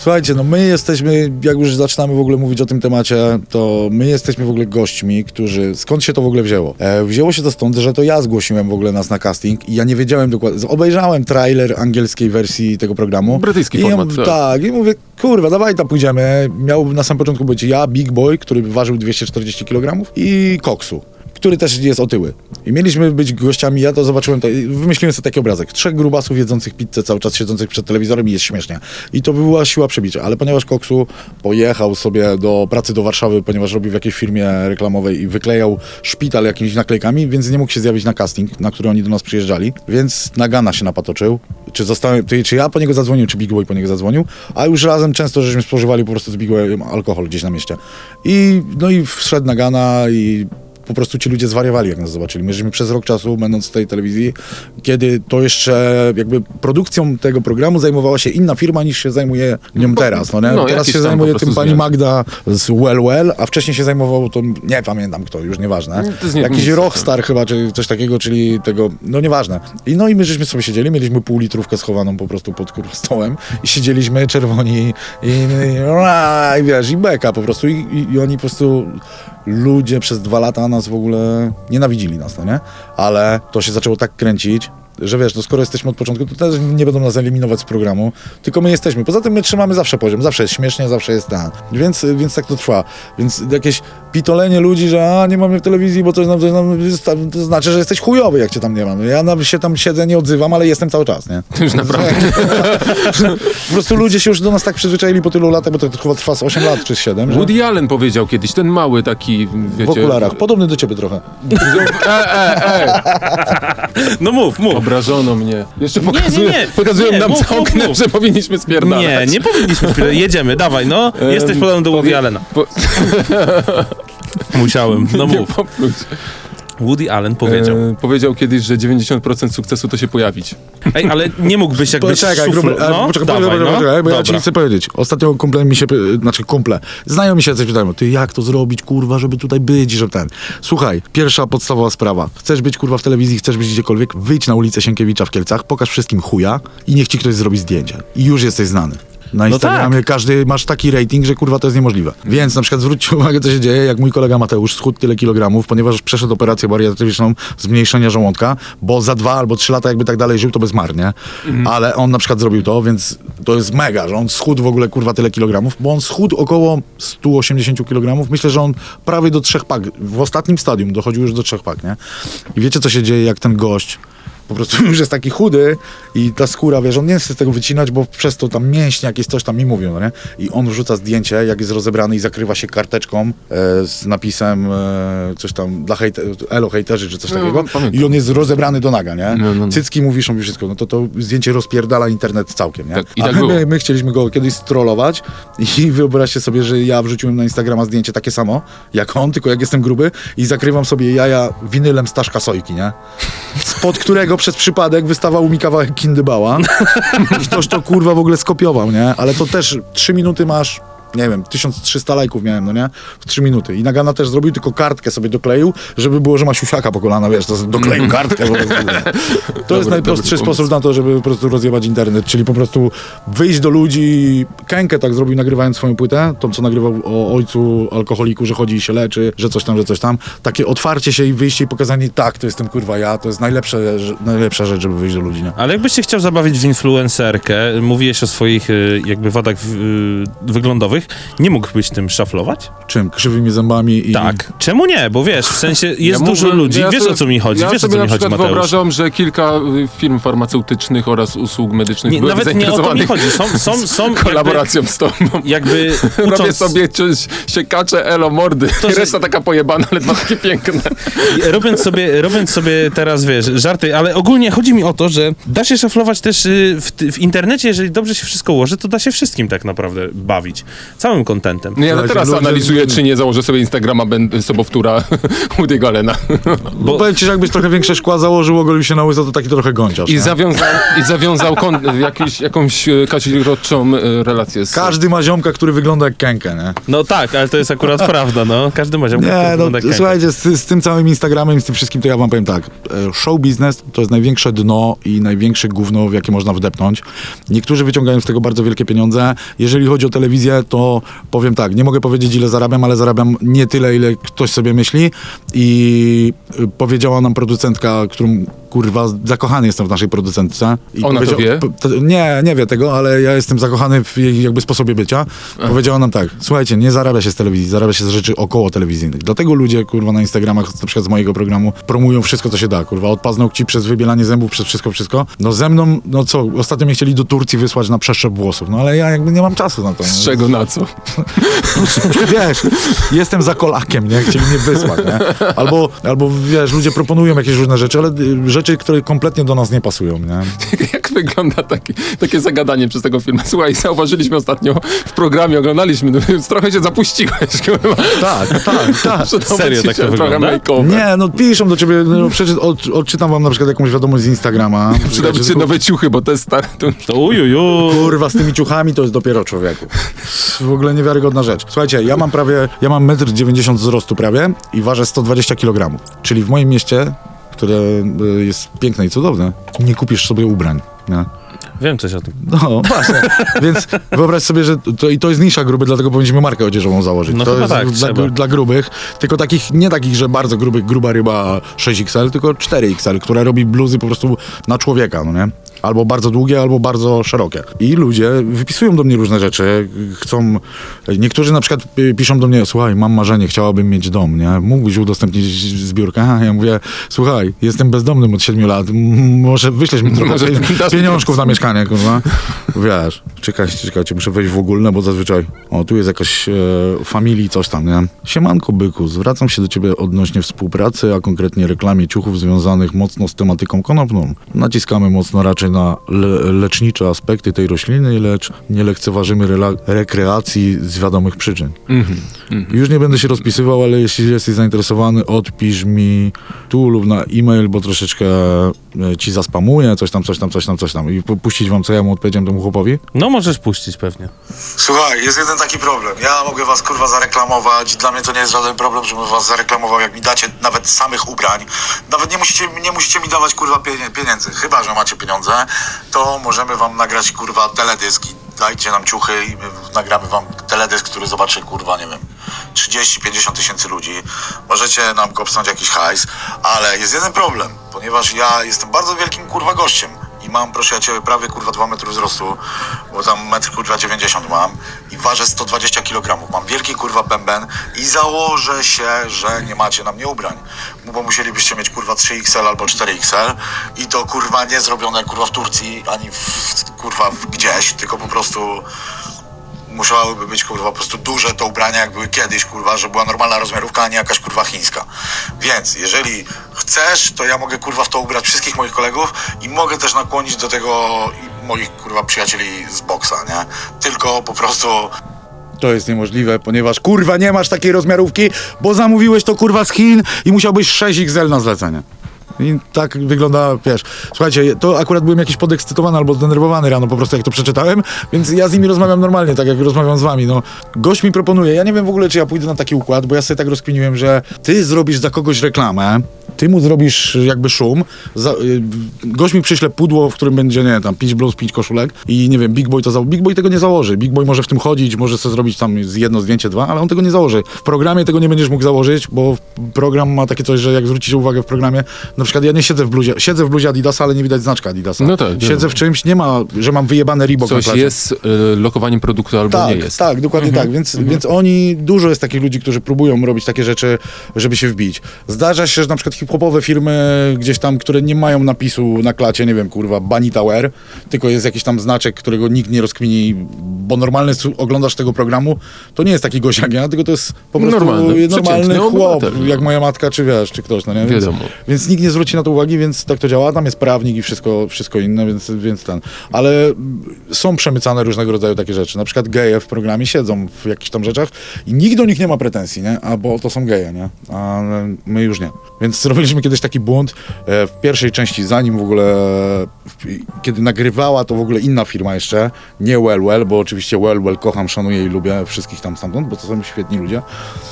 Słuchajcie, no my jesteśmy, jak już zaczynamy w ogóle mówić o tym temacie, to my jesteśmy w ogóle gośćmi, którzy, skąd się to w ogóle wzięło? E, wzięło się to stąd, że to ja zgłosiłem w ogóle nas na casting i ja nie wiedziałem dokładnie, obejrzałem trailer angielskiej wersji tego programu. Brytyjski I format, Ja, tak. tak, i mówię, kurwa, dawaj tam pójdziemy. Miał na samym początku być ja, Big Boy, który ważył 240 kg i Koksu który też jest otyły. I mieliśmy być gościami, ja to zobaczyłem, to, wymyśliłem sobie taki obrazek. Trzech grubasów jedzących pizzę cały czas, siedzących przed telewizorem i jest śmiesznie. I to była siła przebicia. Ale ponieważ Koksu pojechał sobie do pracy do Warszawy, ponieważ robił w jakiejś firmie reklamowej i wyklejał szpital jakimiś naklejkami, więc nie mógł się zjawić na casting, na który oni do nas przyjeżdżali. Więc Nagana się napatoczył. Czy zostałem, czy, ja po niego zadzwonił, czy Big Boy po niego zadzwonił, a już razem często żeśmy spożywali po prostu z Big Boyem alkohol gdzieś na mieście. I no i wszedł Nagana i po prostu ci ludzie zwariowali, jak nas zobaczyli. My żeśmy przez rok czasu, będąc w tej telewizji, kiedy to jeszcze jakby produkcją tego programu zajmowała się inna firma niż się zajmuje nią teraz. No, nie? no, teraz się zajmuje tym pani. Magda z Well Well, a wcześniej się zajmował to, nie pamiętam kto, już nieważne. To jest nie- Jakiś nic. Rockstar chyba, czy coś takiego, czyli tego, no nieważne. I no i my żeśmy sobie siedzieli, mieliśmy pół litrówkę schowaną po prostu pod kurwa stołem i siedzieliśmy czerwoni i, i, i, i wiesz, i beka po prostu I, i, i oni po prostu ludzie przez dwa lata nas w ogóle nienawidzili nas, no nie? Ale to się zaczęło tak kręcić, że wiesz, no skoro jesteśmy od początku, to też nie będą nas eliminować z programu, tylko my jesteśmy. Poza tym my trzymamy zawsze poziom, zawsze jest śmiesznie, zawsze jest ten. Więc, więc tak to trwa. Więc jakieś pitolenie ludzi, że a, nie mamy w telewizji, bo to, nam- to, nam- to znaczy, że jesteś chujowy, jak cię tam nie mam. Ja nam się tam siedzę, nie odzywam, ale jestem cały czas, nie? To już naprawdę. Po prostu ludzie się już do nas tak przyzwyczaili po tylu latach, bo to chyba trwa z 8 lat czy z 7, że Woody Allen powiedział kiedyś, ten mały taki, w wiecie... okularach. Podobny do ciebie trochę. E, e, e, No mów, mów. obrażono mnie. Jeszcze nie, pokazują, nie. pokazują Nie, nam mów, z mów, że powinniśmy spierdalać. Nie, nie powinniśmy chwilę. Jedziemy, dawaj, no. Jesteś podobny do Woody Allena. Po, Musiałem, no nie mów. Woody Allen powiedział. E, powiedział kiedyś, że 90% sukcesu to się pojawić. Ej, ale nie mógłbyś jakbyś Poczekaj, gruby, No, poczekaj, dawaj, poczekaj, no. poczekaj, bo ja ci Dobra. chcę powiedzieć. Ostatnio kumple mi się, znaczy kumple, znajomi się coś pytają, ty jak to zrobić, kurwa, żeby tutaj być, żeby ten. Słuchaj, pierwsza podstawowa sprawa. Chcesz być, kurwa, w telewizji, chcesz być gdziekolwiek, wyjdź na ulicę Sienkiewicza w Kielcach, pokaż wszystkim chuja i niech ci ktoś zrobi zdjęcie. I już jesteś znany. Na No Instagramie tak. każdy masz taki rating, że kurwa to jest niemożliwe. Więc na przykład zwróćcie uwagę, co się dzieje, jak mój kolega Mateusz schudł tyle kilogramów, ponieważ przeszedł operację bariatryczną zmniejszenia żołądka, bo za dwa albo trzy lata jakby tak dalej żył, to bez marnie. Ale on na przykład zrobił to, więc to jest mega, że on schudł w ogóle kurwa tyle kilogramów, bo on schudł około 180 kilogramów. Myślę, że on prawie do trzech pak, w ostatnim stadium dochodził już do trzech pak, nie? I wiecie, co się dzieje, jak ten gość po prostu już jest taki chudy i ta skóra, wiesz, on nie chce tego wycinać, bo przez to tam mięśnie jakieś coś tam mi mówią, no nie? I on wrzuca zdjęcie, jak jest rozebrany i zakrywa się karteczką e, z napisem e, coś tam dla hejte, elo hejterzy czy coś No, takiego pamiętam. i on jest rozebrany do naga, nie? No, no, no. Cycki mu wiszą i wszystko, no to to zdjęcie rozpierdala internet całkiem, nie? Tak, i A tak my, było. my, my chcieliśmy go kiedyś strollować i wyobraźcie sobie, że ja wrzuciłem na Instagrama zdjęcie takie samo, jak on, tylko jak jestem gruby i zakrywam sobie jaja winylem Staszka Sojki, nie? Spod którego przez przypadek wystawał mi kawałek kindybała i ktoś to kurwa w ogóle skopiował, nie? Ale to też trzy minuty masz nie wiem, 1300 lajków miałem, no nie? W 3 minuty. I Nagana też zrobił, tylko kartkę sobie dokleił, żeby było, że ma siusiaka po kolana, wiesz, to dokleił kartkę. Po prostu, nie? to jest najprostszy dobry sposób na to, żeby po prostu rozjebać internet, czyli po prostu wyjść do ludzi. Kenkę tak zrobił, nagrywając swoją płytę, tą, co nagrywał o ojcu alkoholiku, że chodzi i się leczy, że coś tam, że coś tam. Takie otwarcie się i wyjście i pokazanie, tak, to jestem kurwa ja, to jest najlepsze, najlepsza rzecz, żeby wyjść do ludzi, nie? Ale jakbyś się chciał zabawić w influencerkę, mówiłeś o swoich y, jakby wadach y, wyglądowych, zębowych, nie mógłbyś tym szaflować? Czym? Krzywymi zębami i... Tak. Czemu nie? Bo wiesz, w sensie jest Ja dużo mógłbym- ludzi, ja wiesz sobie- o co mi chodzi, ja wiesz o co mi chodzi, Mateusz. wyobrażam, że kilka y, firm farmaceutycznych oraz usług medycznych Nie, nawet nie o to mi chodzi. Są, są, są jakby, kolaboracją z tobą. jakby Robię ucząc, sobie coś, siekacze, elo, mordy. To, że- reszta taka pojebana, ale dwa takie piękne. robiąc sobie, robiąc sobie teraz, wiesz, żarty, ale ogólnie chodzi mi o to, że da się szaflować też y, w, w internecie, jeżeli dobrze się wszystko ułoży, to da się wszystkim tak naprawdę bawić. Całym kontentem. Nie, ale teraz ludzie- analizuję, czy nie założę sobie Instagrama ben, sobowtóra Woody'ego Allena. Bo powiem ci, że jakbyś trochę większe szkła założył, ogolił się na łyso, to taki trochę gąciarz. I nie? zawiązał, i zawiązał kon, jakiś, jakąś e, kazirodczą e, relację z... Każdy ma ziomka, który wygląda jak kękę, nie? No tak, ale to jest akurat prawda, no. Każdy ma ziomka, Nie, który no wygląda jak kęka. słuchajcie, z, z tym całym Instagramem i z tym wszystkim, to ja wam powiem tak. e, Show biznes to jest największe dno i największe gówno, w jakie można wdepnąć. Niektórzy wyciągają z tego bardzo wielkie pieniądze. Jeżeli chodzi o telewizję, to powiem tak, nie mogę powiedzieć ile zarabiam, ale zarabiam nie tyle, ile ktoś sobie myśli. I y, powiedziała nam producentka, którą kurwa zakochany jestem w naszej producentce. I Ona to wie? Nie, nie wie tego, ale ja jestem zakochany w jej jakby sposobie bycia. Powiedziała nam tak, słuchajcie, nie zarabia się z telewizji, zarabia się z rzeczy około telewizyjnych. Dlatego ludzie, kurwa, na Instagramach, na przykład z mojego programu, promują wszystko, co się da, kurwa, od paznokci przez wybielanie zębów, przez wszystko, wszystko. No ze mną, no co, ostatnio mnie chcieli do Turcji wysłać na przeszczep włosów, no ale ja jakby nie mam czasu na to. Z czego na co? Wiesz, jestem za kolakiem, nie? Chcieli mnie wysłać, nie? Albo, albo, wiesz, ludzie proponują jakieś różne rzeczy, ale y, rzeczy, które kompletnie do nas nie pasują, nie? Jak wygląda taki, takie zagadanie przez tego filmu? Słuchaj, zauważyliśmy ostatnio w programie, oglądaliśmy, no, więc trochę się zapuściłeś, kurwa. Tak, tak, tak. Serio tak to wygląda? Nie, no piszą do ciebie, no przecież od, odczytam wam na przykład jakąś wiadomość z Instagrama. Przydałby się nowe ciuchy, bo to jest stare. To... To ujuju. Kurwa, z tymi ciuchami to jest dopiero człowieku. W ogóle niewiarygodna rzecz. Słuchajcie, ja mam prawie, ja mam 1,90 m wzrostu prawie i ważę 120 kg. Czyli w moim mieście, które y, jest piękne i cudowne, nie kupisz sobie ubrań. Nie? Wiem coś o tym. No, właśnie. Więc wyobraź sobie, że to, i to jest nisza gruby, dlatego powinniśmy markę odzieżową założyć. No to jest tak, dla, dla grubych, tylko takich, nie takich, że bardzo grubych, gruba ryba 6XL, tylko 4XL, która robi bluzy po prostu na człowieka, no nie? Albo bardzo długie, albo bardzo szerokie. I ludzie wypisują do mnie różne rzeczy, chcą... Niektórzy na przykład piszą do mnie, słuchaj, mam marzenie, chciałabym mieć dom, nie? Mógłbyś udostępnić zbiórkę? A ja mówię, słuchaj, jestem bezdomnym od 7 lat, może wyślesz mi trochę dasz mi pieniążków na mieszkanie, kurwa. Wiesz, czekajcie, czekajcie, muszę wejść w ogólne, bo zazwyczaj, o, tu jest jakaś e, familii, coś tam, nie? Siemanko, byku, zwracam się do ciebie odnośnie współpracy, a konkretnie reklamie ciuchów związanych mocno z tematyką konopną. Naciskamy mocno raczej na le lecznicze aspekty tej rośliny, lecz nie lekceważymy rekreacji z wiadomych przyczyn. Już nie będę się rozpisywał, ale jeśli jesteś zainteresowany, odpisz mi tu lub na e-mail, bo troszeczkę ci zaspamuję, coś tam, coś tam, coś tam, coś tam. I pu- puścić wam, co ja mu odpowiedziałem temu chłopowi? No możesz puścić pewnie. Słuchaj, jest jeden taki problem. Ja mogę was kurwa zareklamować. Dla mnie to nie jest żaden problem, żebym was zareklamował, jak mi dacie nawet samych ubrań. Nawet nie musicie, nie musicie mi dawać kurwa pieniędzy. Chyba, że macie pieniądze, to możemy wam nagrać kurwa teledysk i dajcie nam ciuchy i my nagramy wam teledysk, który zobaczy kurwa, nie wiem, 30-50 tysięcy ludzi. Możecie nam kopsnąć jakiś hajs, ale jest jeden problem, ponieważ ja jestem bardzo wielkim kurwa gościem. I mam, proszę ja ciebie, prawie kurwa 2 metry wzrostu, bo tam metr kurwa 90 mam i ważę 120 kg. Mam wielki kurwa bęben i założę się, że nie macie na mnie ubrań. Bo musielibyście mieć kurwa 3XL albo 4XL i to kurwa nie zrobione kurwa w Turcji ani w, kurwa gdzieś, tylko po prostu musiałyby być kurwa po prostu duże te ubrania, jak były kiedyś, kurwa, że była normalna rozmiarówka, a nie jakaś kurwa chińska. Więc jeżeli chcesz, to ja mogę kurwa w to ubrać wszystkich moich kolegów i mogę też nakłonić do tego moich kurwa przyjacieli z boksa, nie? Tylko po prostu to jest niemożliwe, ponieważ kurwa nie masz takiej rozmiarówki, bo zamówiłeś to kurwa z Chin i musiałbyś 6XL na zlecenie. I tak wygląda, wiesz, słuchajcie, to akurat byłem jakiś podekscytowany albo zdenerwowany rano po prostu jak to przeczytałem, więc ja z nimi rozmawiam normalnie, tak jak rozmawiam z wami, no. Gość mi proponuje, ja nie wiem w ogóle, czy ja pójdę na taki układ, bo ja sobie tak rozkminiłem, że ty zrobisz za kogoś reklamę, ty mu zrobisz jakby szum, za, y, gość mi przyśle pudło, w którym będzie, nie tam pięć bluz, pięć koszulek i nie wiem, Big Boy to za... Big Boy tego nie założy, Big Boy może w tym chodzić, może sobie zrobić tam jedno zdjęcie, dwa, ale on tego nie założy. W programie tego nie będziesz mógł założyć, bo program ma takie coś, że jak zwrócicie uwagę w programie, na przykład ja nie siedzę w bluzie, siedzę w bluzie Adidasa, ale nie widać znaczka Adidasa. No tak, Siedzę w czymś, nie ma, że mam wyjebane Reebok Coś jest y, lokowaniem produktu albo tak, nie jest. Tak, dokładnie Mhm. tak. Więc, więc oni, dużo jest takich ludzi, którzy próbują robić takie rzeczy, żeby się wbić. Zdarza się, że na przykład hip-hopowe firmy gdzieś tam, które nie mają napisu na klacie, nie wiem, kurwa, Bunny Tower, tylko jest jakiś tam znaczek, którego nikt nie rozkmini, bo normalny oglądasz tego programu, to nie jest taki gość jak ja, tylko to jest po prostu Normalny, normalny chłop, obywatel. jak moja matka, czy wiesz, czy ktoś, no nie? Więc, Wiadomo. więc nikt nie zwróci na to uwagi, więc tak to działa. Tam jest prawnik i wszystko, wszystko inne, więc, więc ten. Ale są przemycane różnego rodzaju takie rzeczy. Na przykład geje w programie siedzą w jakichś tam rzeczach i nikt do nich nie ma pretensji, nie? A bo to są geje, nie? A my już nie. Więc zrobiliśmy kiedyś taki błąd e, w pierwszej części, zanim w ogóle, kiedy nagrywała to w ogóle inna firma jeszcze, nie Well Well, bo oczywiście Well Well kocham, szanuję i lubię wszystkich tam stamtąd, bo to są świetni ludzie.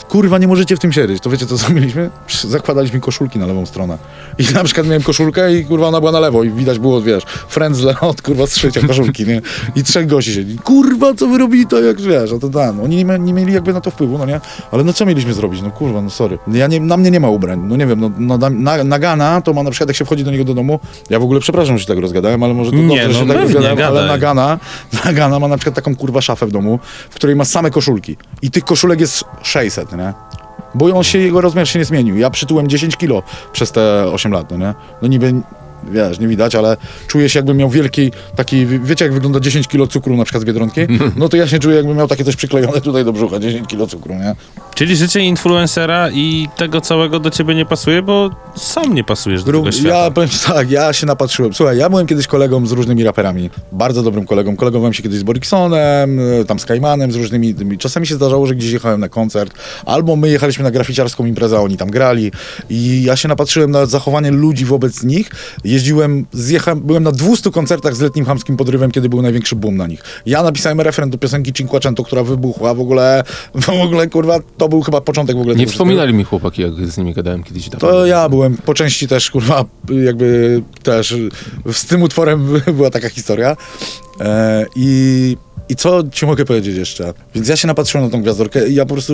Kurwa, nie możecie w tym siedzieć. To wiecie, co zrobiliśmy? Zakładaliśmy koszulki na lewą stronę. I na przykład miałem koszulkę i kurwa ona była na lewo i widać było, wiesz, frędzle od kurwa strzycia koszulki, nie? I trzech gości siedzi. Kurwa, co wy robili to, jak wiesz, a to tam. Oni nie, nie mieli jakby na to wpływu, no nie? Ale no co mieliśmy zrobić? No kurwa, no sorry. Ja nie, na mnie nie ma ubrań, no nie wiem, no, no na, na, Nagana to ma na przykład, jak się wchodzi do niego do domu, ja w ogóle przepraszam, że się tak rozgadałem, ale może to Nie, dobrze, że no się tak rozgadałem, ale gadaj. Nagana, Nagana ma na przykład taką kurwa szafę w domu, w której ma same koszulki. I tych koszulek jest 600, nie? Bo on się, jego rozmiar się nie zmienił. Ja przytyłem 10 kilo przez te 8 lat, no nie? No niby, wiesz, nie widać, ale czuję się jakbym miał wielki taki, wiecie jak wygląda 10 kilo cukru na przykład z Biedronki? No to ja się czuję jakbym miał takie coś przyklejone tutaj do brzucha, 10 kilo cukru, nie? Czyli życie influencera i tego całego do ciebie nie pasuje, bo sam nie pasujesz do tego Dru- świata. ja powiem ci tak, ja się napatrzyłem. Słuchaj, ja byłem kiedyś kolegą z różnymi raperami. Bardzo dobrym kolegą. Kolegowałem się kiedyś z Boriksonem, y, tam z Kajmanem, z różnymi. tymi. Czasami się zdarzało, że gdzieś jechałem na koncert, albo my jechaliśmy na graficiarską imprezę, a oni tam grali. I ja się napatrzyłem na zachowanie ludzi wobec nich. Jeździłem, zjechałem, byłem na 200 koncertach z letnim chamskim podrywem, kiedy był największy boom na nich. Ja napisałem refren do piosenki Cinquecento, która wybuchła. W ogóle, w ogóle, kurwa, to był chyba początek w ogóle Nie wspominali mi chłopaki, jak z nimi gadałem kiedyś. dawno. To ja byłem po części też, kurwa, jakby też z tym utworem była taka historia. E, I, I co ci mogę powiedzieć jeszcze? Więc ja się napatrzyłem na tą gwiazdorkę i ja po prostu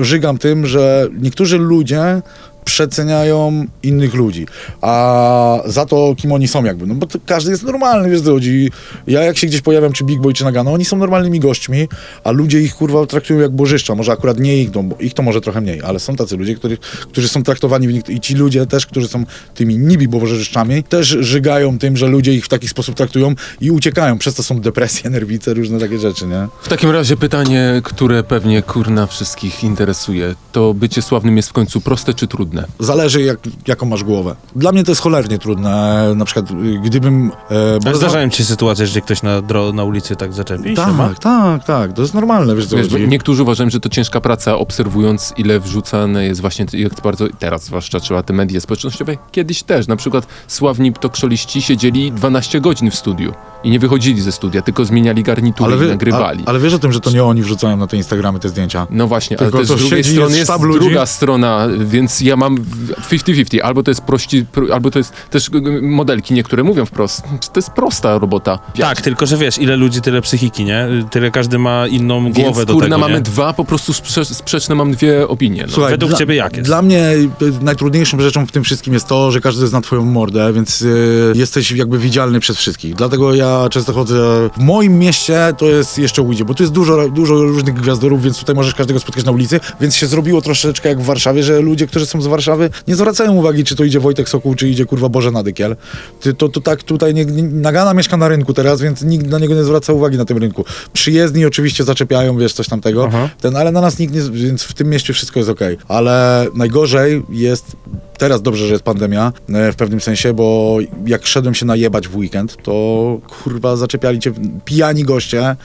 żygam tym, że niektórzy ludzie przeceniają innych ludzi, a za to kim oni są jakby, no bo każdy jest normalny, wiesz chodzi. Ja jak się gdzieś pojawiam, czy Big Boy, czy Nagano, oni są normalnymi gośćmi, a ludzie ich kurwa traktują jak bożyszcza, może akurat nie ich, no, bo ich to może trochę mniej, ale są tacy ludzie, którzy, którzy są traktowani w niek- i ci ludzie też, którzy są tymi nibi bożyszczami, też żygają tym, że ludzie ich w taki sposób traktują i uciekają, przez to są depresje, nerwice, różne takie rzeczy, nie? W takim razie pytanie, które pewnie kurna wszystkich interesuje. To bycie sławnym jest w końcu proste czy trudne? Zależy jak, jaką masz głowę. Dla mnie to jest cholernie trudne, na przykład gdybym... E, bo- zdarzają ci się sytuacje, że ktoś na, dro- na ulicy tak zaczepi? Siema? Tak, tak, tak, to jest normalne, wiesz Wiesz, niektórzy uważają, że to ciężka praca, obserwując ile wrzucane jest właśnie, jak bardzo teraz zwłaszcza trzeba te media społecznościowe. Kiedyś też, na przykład sławni ptokszoliści siedzieli 12 godzin w studiu i nie wychodzili ze studia, tylko zmieniali garnitury i wie- nagrywali. ale, ale wiesz o tym, że to nie oni wrzucają na te Instagramy te zdjęcia. No właśnie, Tylko ale też to z drugiej strony jest jest druga strona, więc ja mam w- 50-50. Albo to jest prości, pro- albo to jest też modelki niektóre mówią wprost. To jest prosta robota. Tak, tylko że wiesz, ile ludzi, tyle psychiki, nie? Tyle każdy ma inną Więc głowę do kurna, tego, mamy nie? dwa, po prostu sprze sprzeczne mam dwie opinie. No. Słuchaj, według dla, ciebie jak jest? Dla mnie y, najtrudniejszą rzeczą w tym wszystkim jest to, że każdy zna twoją mordę, więc y, jesteś jakby widzialny przez wszystkich. Dlatego ja często chodzę... W moim mieście to jest jeszcze ujdzie, bo tu jest dużo, dużo różnych gwiazdorów, więc tutaj możesz każdego spotkać na ulicy, więc się zrobiło troszeczkę jak w Warszawie, że ludzie, którzy są z Warszawy, nie zwracają uwagi, czy to idzie Wojtek Sokół, czy idzie kurwa Boże Nadykiel. Ty, to, to tak tutaj nie, nie, Nagana mieszka na rynku teraz, więc nikt na niego nie zwraca uwagi na tym rynku. Przyjezdni oczywiście zaczepiają, wiesz, coś tamtego, Aha. ten, ale na nas nikt nie, więc w tym mieście wszystko jest okej. Ale najgorzej jest, teraz dobrze, że jest pandemia e, w pewnym sensie, bo jak szedłem się najebać w weekend, to kurwa zaczepiali cię pijani goście,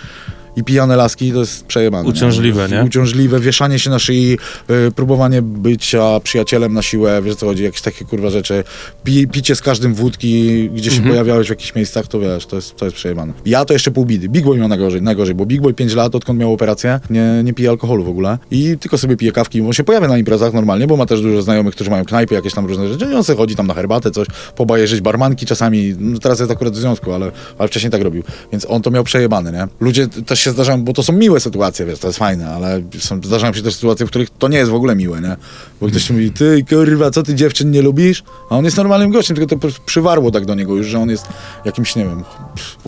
i pijane laski to jest przejebane. Uciążliwe, nie? Uciążliwe, wieszanie się na szyi, y, próbowanie bycia przyjacielem na siłę, wiesz co chodzi, jakieś takie kurwa rzeczy. Pi, picie z każdym wódki, gdzie się pojawiałeś w jakichś miejscach, to wiesz, to jest, to jest przejebane. Ja to jeszcze pół bidy. Big Boy miał najgorzej, najgorzej, bo Big Boy 5 lat, odkąd miał operację, nie, nie pije alkoholu w ogóle i tylko sobie pije kawki, bo się pojawia na imprezach normalnie, bo ma też dużo znajomych, którzy mają knajpy, jakieś tam różne rzeczy i on sobie chodzi tam na herbatę, coś, pobajerzyć barmanki czasami, no teraz jest akurat w związku, ale, ale wcześniej tak robił, więc on to miał przejebane, nie? Ludzie też się zdarzają, bo to są miłe sytuacje, wiesz, to jest fajne, ale są, zdarzają się też sytuacje, w których to nie jest w ogóle miłe, nie? Bo ktoś mówi, ty kurwa, co ty dziewczyn nie lubisz? A on jest normalnym gościem, tylko to przywarło tak do niego już, że on jest jakimś, nie wiem,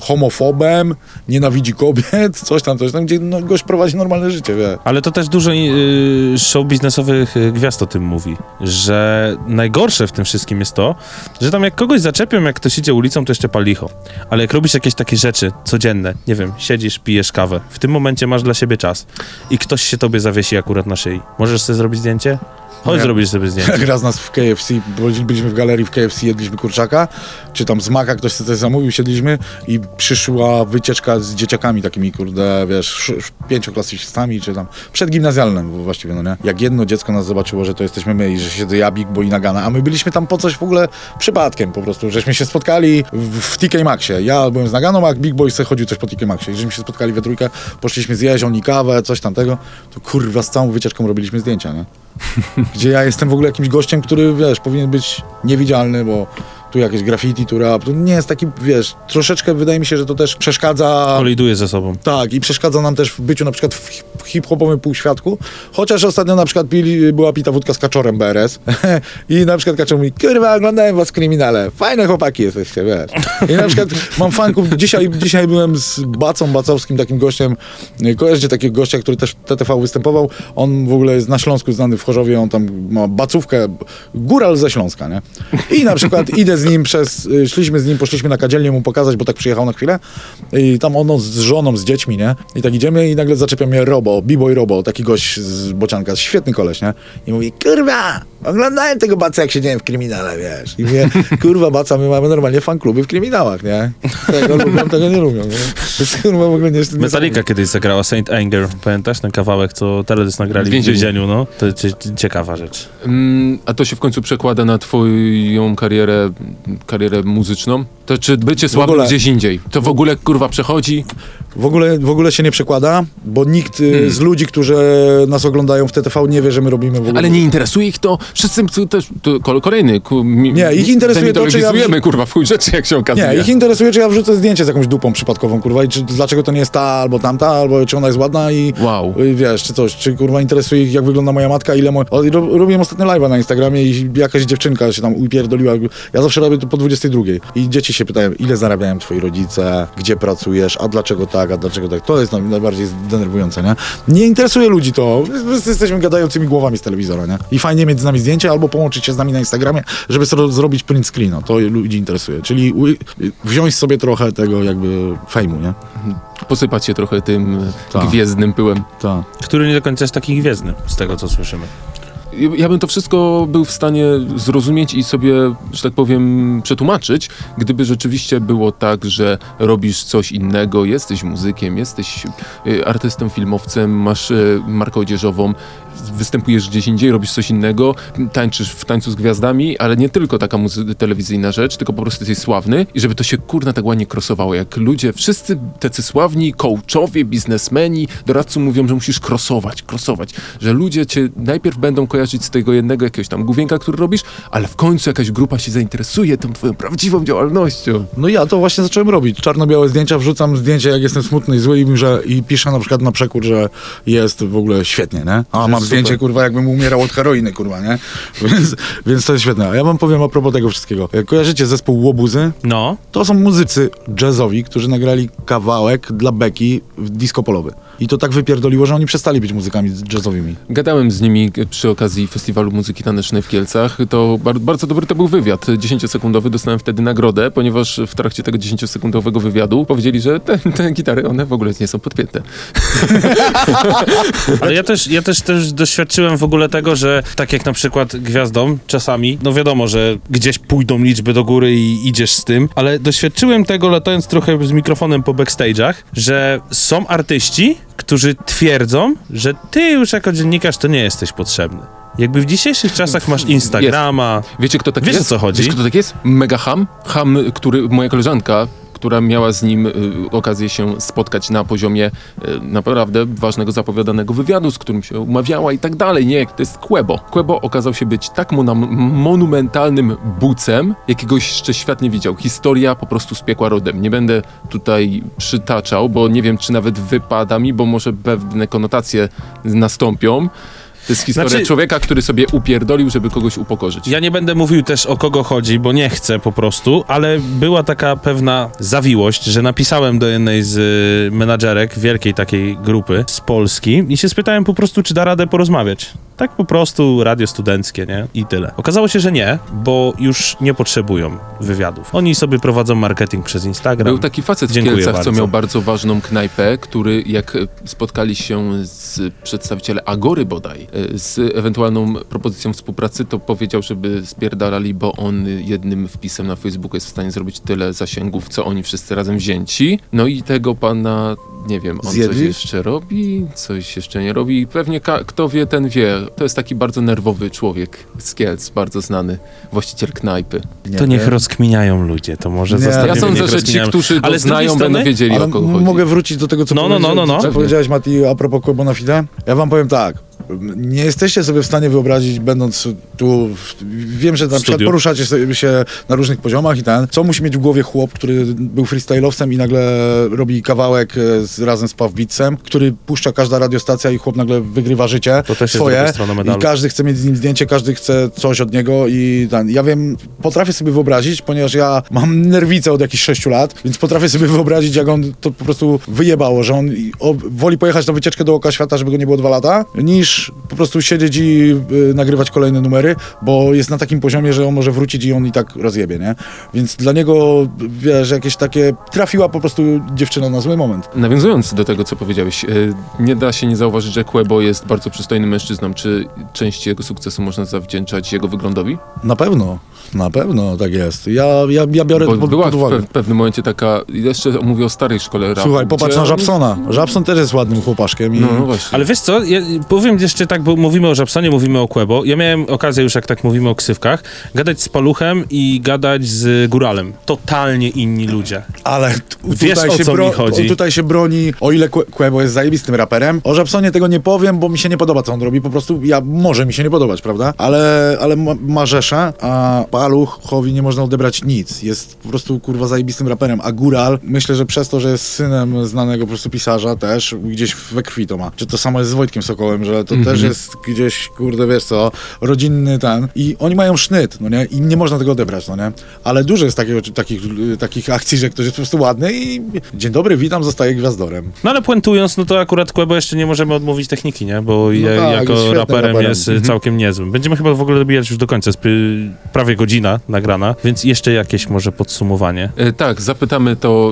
homofobem, nienawidzi kobiet, coś tam, coś tam, gdzie no, gość prowadzi normalne życie, wie. Ale to też dużo y, show biznesowych y, gwiazd o tym mówi, że najgorsze w tym wszystkim jest to, że tam jak kogoś zaczepią, jak ktoś idzie ulicą, to jeszcze pal licho. Ale jak robisz jakieś takie rzeczy codzienne, nie wiem, siedzisz, pijesz kawę, w tym momencie masz dla siebie czas i ktoś się tobie zawiesi akurat na szyi. Możesz sobie zrobić zdjęcie? Chodź, Nie. zrobisz sobie zdjęcie. Jak raz nas w KFC, byli- byliśmy w galerii w KFC, jedliśmy kurczaka, czy tam z maka ktoś sobie coś zamówił, siedliśmy i przyszła wycieczka z dzieciakami takimi, kurde, wiesz, sz- sz- pięcioklasistami, czy tam, przedgimnazjalnym właściwie, no nie? Jak jedno dziecko nas zobaczyło, że to jesteśmy my i że siedzę ja, Big Boy i Nagana, a my byliśmy tam po coś w ogóle przypadkiem po prostu, żeśmy się spotkali w, w TK Maxie. Ja byłem z Naganą, a Big Boy sobie chodził coś po TK Maxie. I żeśmy się spotkali we trójkę, poszliśmy zjeść oni kawę, coś tamtego, to kurwa z całą wycieczką robiliśmy zdjęcia, nie? gdzie ja jestem w ogóle jakimś gościem, który, wiesz, powinien być niewidzialny, bo tu jakieś graffiti, tu rap, to nie jest taki, wiesz, troszeczkę wydaje mi się, że to też przeszkadza... Koliduje ze sobą. Tak, i przeszkadza nam też w byciu na przykład w hi- w hip-hopowym półświadku, chociaż ostatnio na przykład pili, była pita wódka z Kaczorem BRS i na przykład Kaczor mówi, kurwa, oglądałem was Kryminale, fajne chłopaki jesteście, wiesz. I na przykład mam fanków, dzisiaj, dzisiaj byłem z Bacą Bacowskim, takim gościem, kojarzycie takiego gościa, który też w TTV występował, on w ogóle jest na Śląsku znany w Chorzowie, on tam ma bacówkę, góral ze Śląska, nie? I na przykład idę z nim przez, y, szliśmy z nim, poszliśmy na kadzielnię mu pokazać, bo tak przyjechał na chwilę i tam ono z żoną, z dziećmi, nie? I tak idziemy i nagle zaczepia mnie Robo, B-boy Robo, taki gość z Bocianka, świetny koleś, nie? I mówi, kurwa, oglądałem tego Baca, jak siedziałem w kryminale, wiesz? I mówię, kurwa, Baca, my mamy normalnie fan-kluby w kryminałach, nie? Tego lubią, tego nie lubią, nie? To jest, kurwa, w ogóle nie. Metallica kiedyś zagrała Saint Anger, pamiętasz ten kawałek, co teledysk nagrali W w więzieniu. no? To cie- ciekawa rzecz. Mm, a to się w końcu przekłada na twoją karierę, karierę muzyczną? To czy bycie ogóle- gdzieś indziej? To w ogóle kurwa przechodzi? W ogóle, w ogóle się nie przekłada, bo nikt y, Hmm. z ludzi, którzy nas oglądają w TTV nie wie, że my robimy w ogóle... Ale nie interesuje ich to? Wszyscy też, to kol- kolejny. Ku, mi, Nie, ich interesuje to, czy ja- Zjemy, kurwa, w chuj rzeczy, jak się okazuje. Nie, ich interesuje, czy ja wrzucę zdjęcie z jakąś dupą przypadkową, kurwa, i czy, dlaczego to nie jest ta albo tamta, albo czy ona jest ładna i Wow. i wiesz, czy coś, czy kurwa interesuje ich, jak wygląda moja matka, ile mo... o, robiłem ostatnio live'a na Instagramie i jakaś dziewczynka się tam upierdoliła. Ja zawsze robię to po 22 i dzieci się pytają, ile zarabiają twoi rodzice, gdzie pracujesz, a dlaczego tak, dlaczego tak. To jest naj- najbardziej denerwujące, nie? Nie interesuje ludzi to. Wszyscy jesteśmy gadającymi głowami z telewizora, nie? I fajnie mieć z nami zdjęcie albo połączyć się z nami na Instagramie, żeby zrobić print screena. To ludzi interesuje. Czyli u, wziąć sobie trochę tego jakby fejmu, nie? Posypać się trochę tym Tak. gwiezdnym pyłem. Tak. Który nie do końca jest taki gwiezdny, z tego co słyszymy. Ja bym to wszystko był w stanie zrozumieć i sobie, że tak powiem, przetłumaczyć, gdyby rzeczywiście było tak, że robisz coś innego, jesteś muzykiem, jesteś y, artystą, filmowcem, masz y, markę odzieżową, występujesz gdzieś indziej, robisz coś innego, tańczysz w tańcu z gwiazdami, ale nie tylko taka muzy- telewizyjna rzecz, tylko po prostu jesteś sławny i żeby to się kurna tak ładnie krosowało, jak ludzie, wszyscy tacy sławni, coachowie, biznesmeni, doradcy mówią, że musisz krosować, krosować, że ludzie cię najpierw będą kojarzyć z tego jednego jakiegoś tam główienka, który robisz, ale w końcu jakaś grupa się zainteresuje tą twoją prawdziwą działalnością. No ja to właśnie zacząłem robić. Czarno-białe zdjęcia, wrzucam zdjęcie, jak jestem smutny i zły i, że, i piszę na przykład na przekór, że jest w ogóle świetnie, nie? A mam zdjęcie, kurwa, jakbym umierał od heroiny, kurwa, nie? Więc, więc to jest świetne. A ja wam powiem a propos tego wszystkiego. Jak kojarzycie zespół Łobuzy? No, To są muzycy jazzowi, którzy nagrali kawałek dla Beki w disco polowy. I to tak wypierdoliło, że oni przestali być muzykami jazzowymi. Gadałem z nimi przy okazji Festiwalu Muzyki Tanecznej w Kielcach. To bar- bardzo dobry to był wywiad. 10-sekundowy dostałem wtedy nagrodę, ponieważ w trakcie tego 10-sekundowego wywiadu powiedzieli, że te, te gitary, one w ogóle nie są podpięte. ale ja też, ja też, też doświadczyłem w ogóle tego, że tak jak na przykład gwiazdom czasami, no wiadomo, że gdzieś pójdą liczby do góry i idziesz z tym, ale doświadczyłem tego latając trochę z mikrofonem po backstage'ach, że są artyści, którzy twierdzą, że ty już jako dziennikarz to nie jesteś potrzebny. Jakby w dzisiejszych czasach masz Instagrama, Wiecie, kto tak Wiesz, o jest? co chodzi? Wiesz, kto tak jest? Mega ham. Ham, który, moja koleżanka, która miała z nim y, okazję się spotkać na poziomie y, naprawdę ważnego zapowiadanego wywiadu, z którym się umawiała i tak dalej. Nie, to jest Quebo. Quebo okazał się być tak monam- monumentalnym bucem, jakiego jeszcze świat nie widział. Historia po prostu z piekła rodem. Nie będę tutaj przytaczał, bo nie wiem, czy nawet wypada mi, bo może pewne konotacje nastąpią. To jest historia Znaczy- człowieka, który sobie upierdolił, żeby kogoś upokorzyć. Ja nie będę mówił też o kogo chodzi, bo nie chcę po prostu, ale była taka pewna zawiłość, że napisałem do jednej z y, menadżerek wielkiej takiej grupy z Polski i się spytałem po prostu, czy da radę porozmawiać. Tak po prostu radio studenckie, nie? I tyle. Okazało się, że nie, bo już nie potrzebują wywiadów. Oni sobie prowadzą marketing przez Instagram. Był taki facet w Dziękuję Kielcach, bardzo. co miał bardzo ważną knajpę, który jak e, spotkali się z przedstawiciele Agory bodaj, e, z ewentualną propozycją współpracy, to powiedział, żeby spierdalali, bo on jednym wpisem na Facebooku jest w stanie zrobić tyle zasięgów, co oni wszyscy razem wzięci. No i tego pana, nie wiem, on coś Zjedli? jeszcze robi, coś jeszcze nie robi. Pewnie kto wie, ten wie. To jest taki bardzo nerwowy człowiek z Kielc, bardzo znany, właściciel knajpy. Nie To niech wiem. rozkminiają ludzie, to może zostawimy, Ja sądzę, że ci, którzy go Ale znają, strony- będą wiedzieli, Ale o kogo m- chodzi. mogę wrócić do tego, co, No, no, powiedziałeś, no, no, no. co powiedziałeś, Mati, a propos Quebo na Fide. Ja wam powiem tak. Nie jesteście sobie w stanie wyobrazić, będąc tu, wiem, że studiu. poruszacie się na różnych poziomach i ten, co musi mieć w głowie chłop, który był freestyle'owcem i nagle robi kawałek e, z, razem z Beatsem, który puszcza każda radiostacja i chłop nagle wygrywa życie To też swoje i każdy chce mieć z nim zdjęcie, każdy chce coś od niego i ten, ja wiem, potrafię sobie wyobrazić, ponieważ ja mam nerwicę od jakichś 6 lat, więc potrafię sobie wyobrazić, jak on to po prostu wyjebało, że on woli pojechać na wycieczkę dookoła świata, żeby go nie było dwa lata, niż po prostu siedzieć i y, nagrywać kolejne numery, bo jest na takim poziomie, że on może wrócić i on i tak rozjebie, nie? Więc dla niego, wiesz, jakieś takie, trafiła po prostu dziewczyna na zły moment. Nawiązując do tego, co powiedziałeś, e, nie da się nie zauważyć, że Quebo jest bardzo przystojnym mężczyzną. Czy część jego sukcesu można zawdzięczać jego wyglądowi? Na pewno, na pewno tak jest. Ja, ja, ja biorę Bo to pod, była pod w uwagę. pe- pewnym momencie taka, jeszcze mówię o starej szkole rapu. Słuchaj, popatrz gdzie na Żabsona. Żabson też jest ładnym chłopaszkiem i... No, no właśnie. Ale wiesz co, ja powiem jeszcze tak, bo mówimy o Żabsonie, mówimy o Quebo. Ja miałem okazję już, jak tak mówimy o ksywkach, gadać z Paluchem i gadać z Góralem. Totalnie inni ludzie. Ale t- Wiesz, tutaj, o się co mi chodzi. tutaj się broni, o ile Quebo jest zajebistym raperem. O Żabsonie tego nie powiem, bo mi się nie podoba, co on robi. Po prostu ja może mi się nie podobać, prawda? Ale, ale ma, ma rzeszę, a Paluchowi nie można odebrać nic. Jest po prostu kurwa zajebistym raperem. A Góral, myślę, że przez to, że jest synem znanego po prostu pisarza też, gdzieś we krwi to ma. Czy to samo jest z Wojtkiem Sokołem, że to też jest gdzieś, kurde, wiesz co, rodzinny ten. I oni mają sznyt, no nie? I nie można tego odebrać, no nie? Ale dużo jest takiego, takich, takich akcji, że ktoś jest po prostu ładny i dzień dobry, witam, zostaje gwiazdorem. No ale puentując, no to akurat Quebo jeszcze nie możemy odmówić techniki, nie? Bo je, tak, jako raperem raperem. jest y, całkiem niezłym. Będziemy chyba w ogóle dobijać już do końca, jest prawie godzina nagrana, więc jeszcze jakieś może podsumowanie. E, tak, zapytamy to,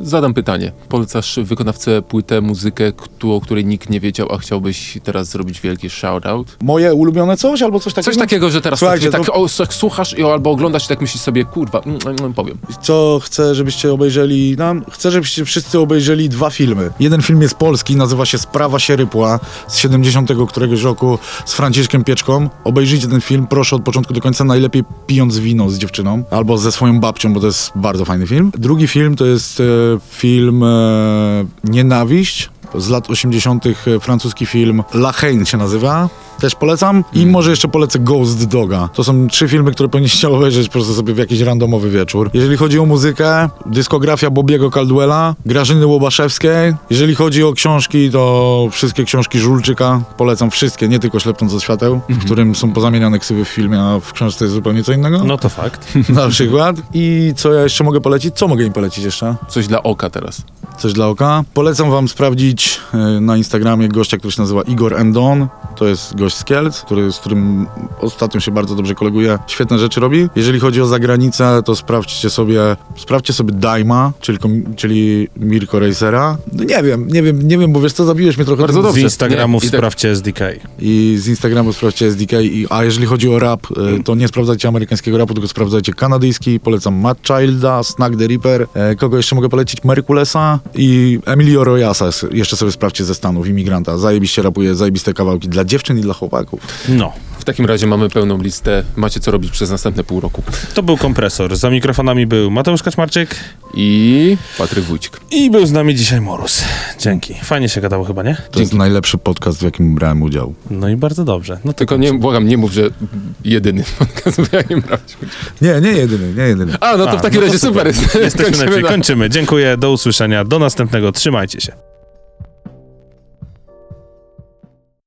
e, zadam pytanie. Polecasz wykonawcę płytę, muzykę, o której nikt nie wiedział, a chciałbyś teraz zrobić wielki shoutout? Moje ulubione coś albo coś takiego? Coś takiego, że teraz Słuchajcie, tak, to- tak, o, tak słuchasz i, albo oglądasz i tak myślisz sobie, kurwa, mm, mm, powiem. Co chcę, żebyście obejrzeli, no, chcę, żebyście wszyscy obejrzeli dwa filmy. Jeden film jest polski, nazywa się Sprawa Sierypła z 70 któregoś roku z Franciszkiem Pieczką. Obejrzyjcie ten film, proszę od początku do końca, najlepiej pijąc wino z dziewczyną albo ze swoją babcią, bo to jest bardzo fajny film. Drugi film to jest e, film e, Nienawiść z lat 80. e, francuski film La Haine się nazywa. Też polecam. I może jeszcze polecę Ghost Doga. To są trzy filmy, które powinniście obejrzeć po prostu sobie w jakiś randomowy wieczór. Jeżeli chodzi o muzykę, dyskografia Bobiego Caldwella, Grażyny Łobaszewskiej. Jeżeli chodzi o książki, to wszystkie książki Żulczyka. Polecam wszystkie, nie tylko Ślepnąc od świateł, w którym są pozamieniane ksywy w filmie, a w książce jest zupełnie co innego. No to fakt. Na przykład. I co ja jeszcze mogę polecić? Co mogę im polecić jeszcze? Coś dla oka teraz. Coś dla oka. Polecam wam sprawdzić e, na Instagramie gościa, który się nazywa Igor Endon. To jest gość z Kielc, który, z którym ostatnio się bardzo dobrze koleguje. Świetne rzeczy robi. Jeżeli chodzi o zagranicę, to sprawdźcie sobie, sprawdźcie sobie Daima, czyli, czyli Mirko Racera. No nie wiem, nie wiem, nie wiem, bo wiesz co, zabiłeś mnie trochę. Bardzo tym- Z dobrze. Instagramów Nie, tak- sprawdźcie SDK. I z Instagramu sprawdźcie SDK. I, a jeżeli chodzi o rap, e, to nie sprawdzajcie amerykańskiego rapu, tylko sprawdzajcie kanadyjski. Polecam Matt Childa, Snack the Reaper. E, kogo jeszcze mogę polecić? Merkulesa i Emilio Royasa. Jeszcze sobie sprawdźcie ze Stanów, imigranta. Zajebiście rapuje, zajebiste kawałki dla dziewczyn i dla chłopaków. No. W takim razie mamy pełną listę. Macie co robić przez następne pół roku. To był kompresor. Za mikrofonami był Mateusz Kaczmarczyk I Patryk Wójcik. i był z nami dzisiaj Morus. Dzięki. Fajnie się gadało chyba, nie? To jest najlepszy podcast, w jakim brałem udział. No i bardzo dobrze. No Tylko nie, błagam, nie mów, że jedyny podcast, bo ja nie brałem. Nie, nie jedyny, nie jedyny. A, no to A, w takim no to razie super. Jesteśmy Kończymy na- Kończymy. Dziękuję. Do usłyszenia. Do następnego. Trzymajcie się.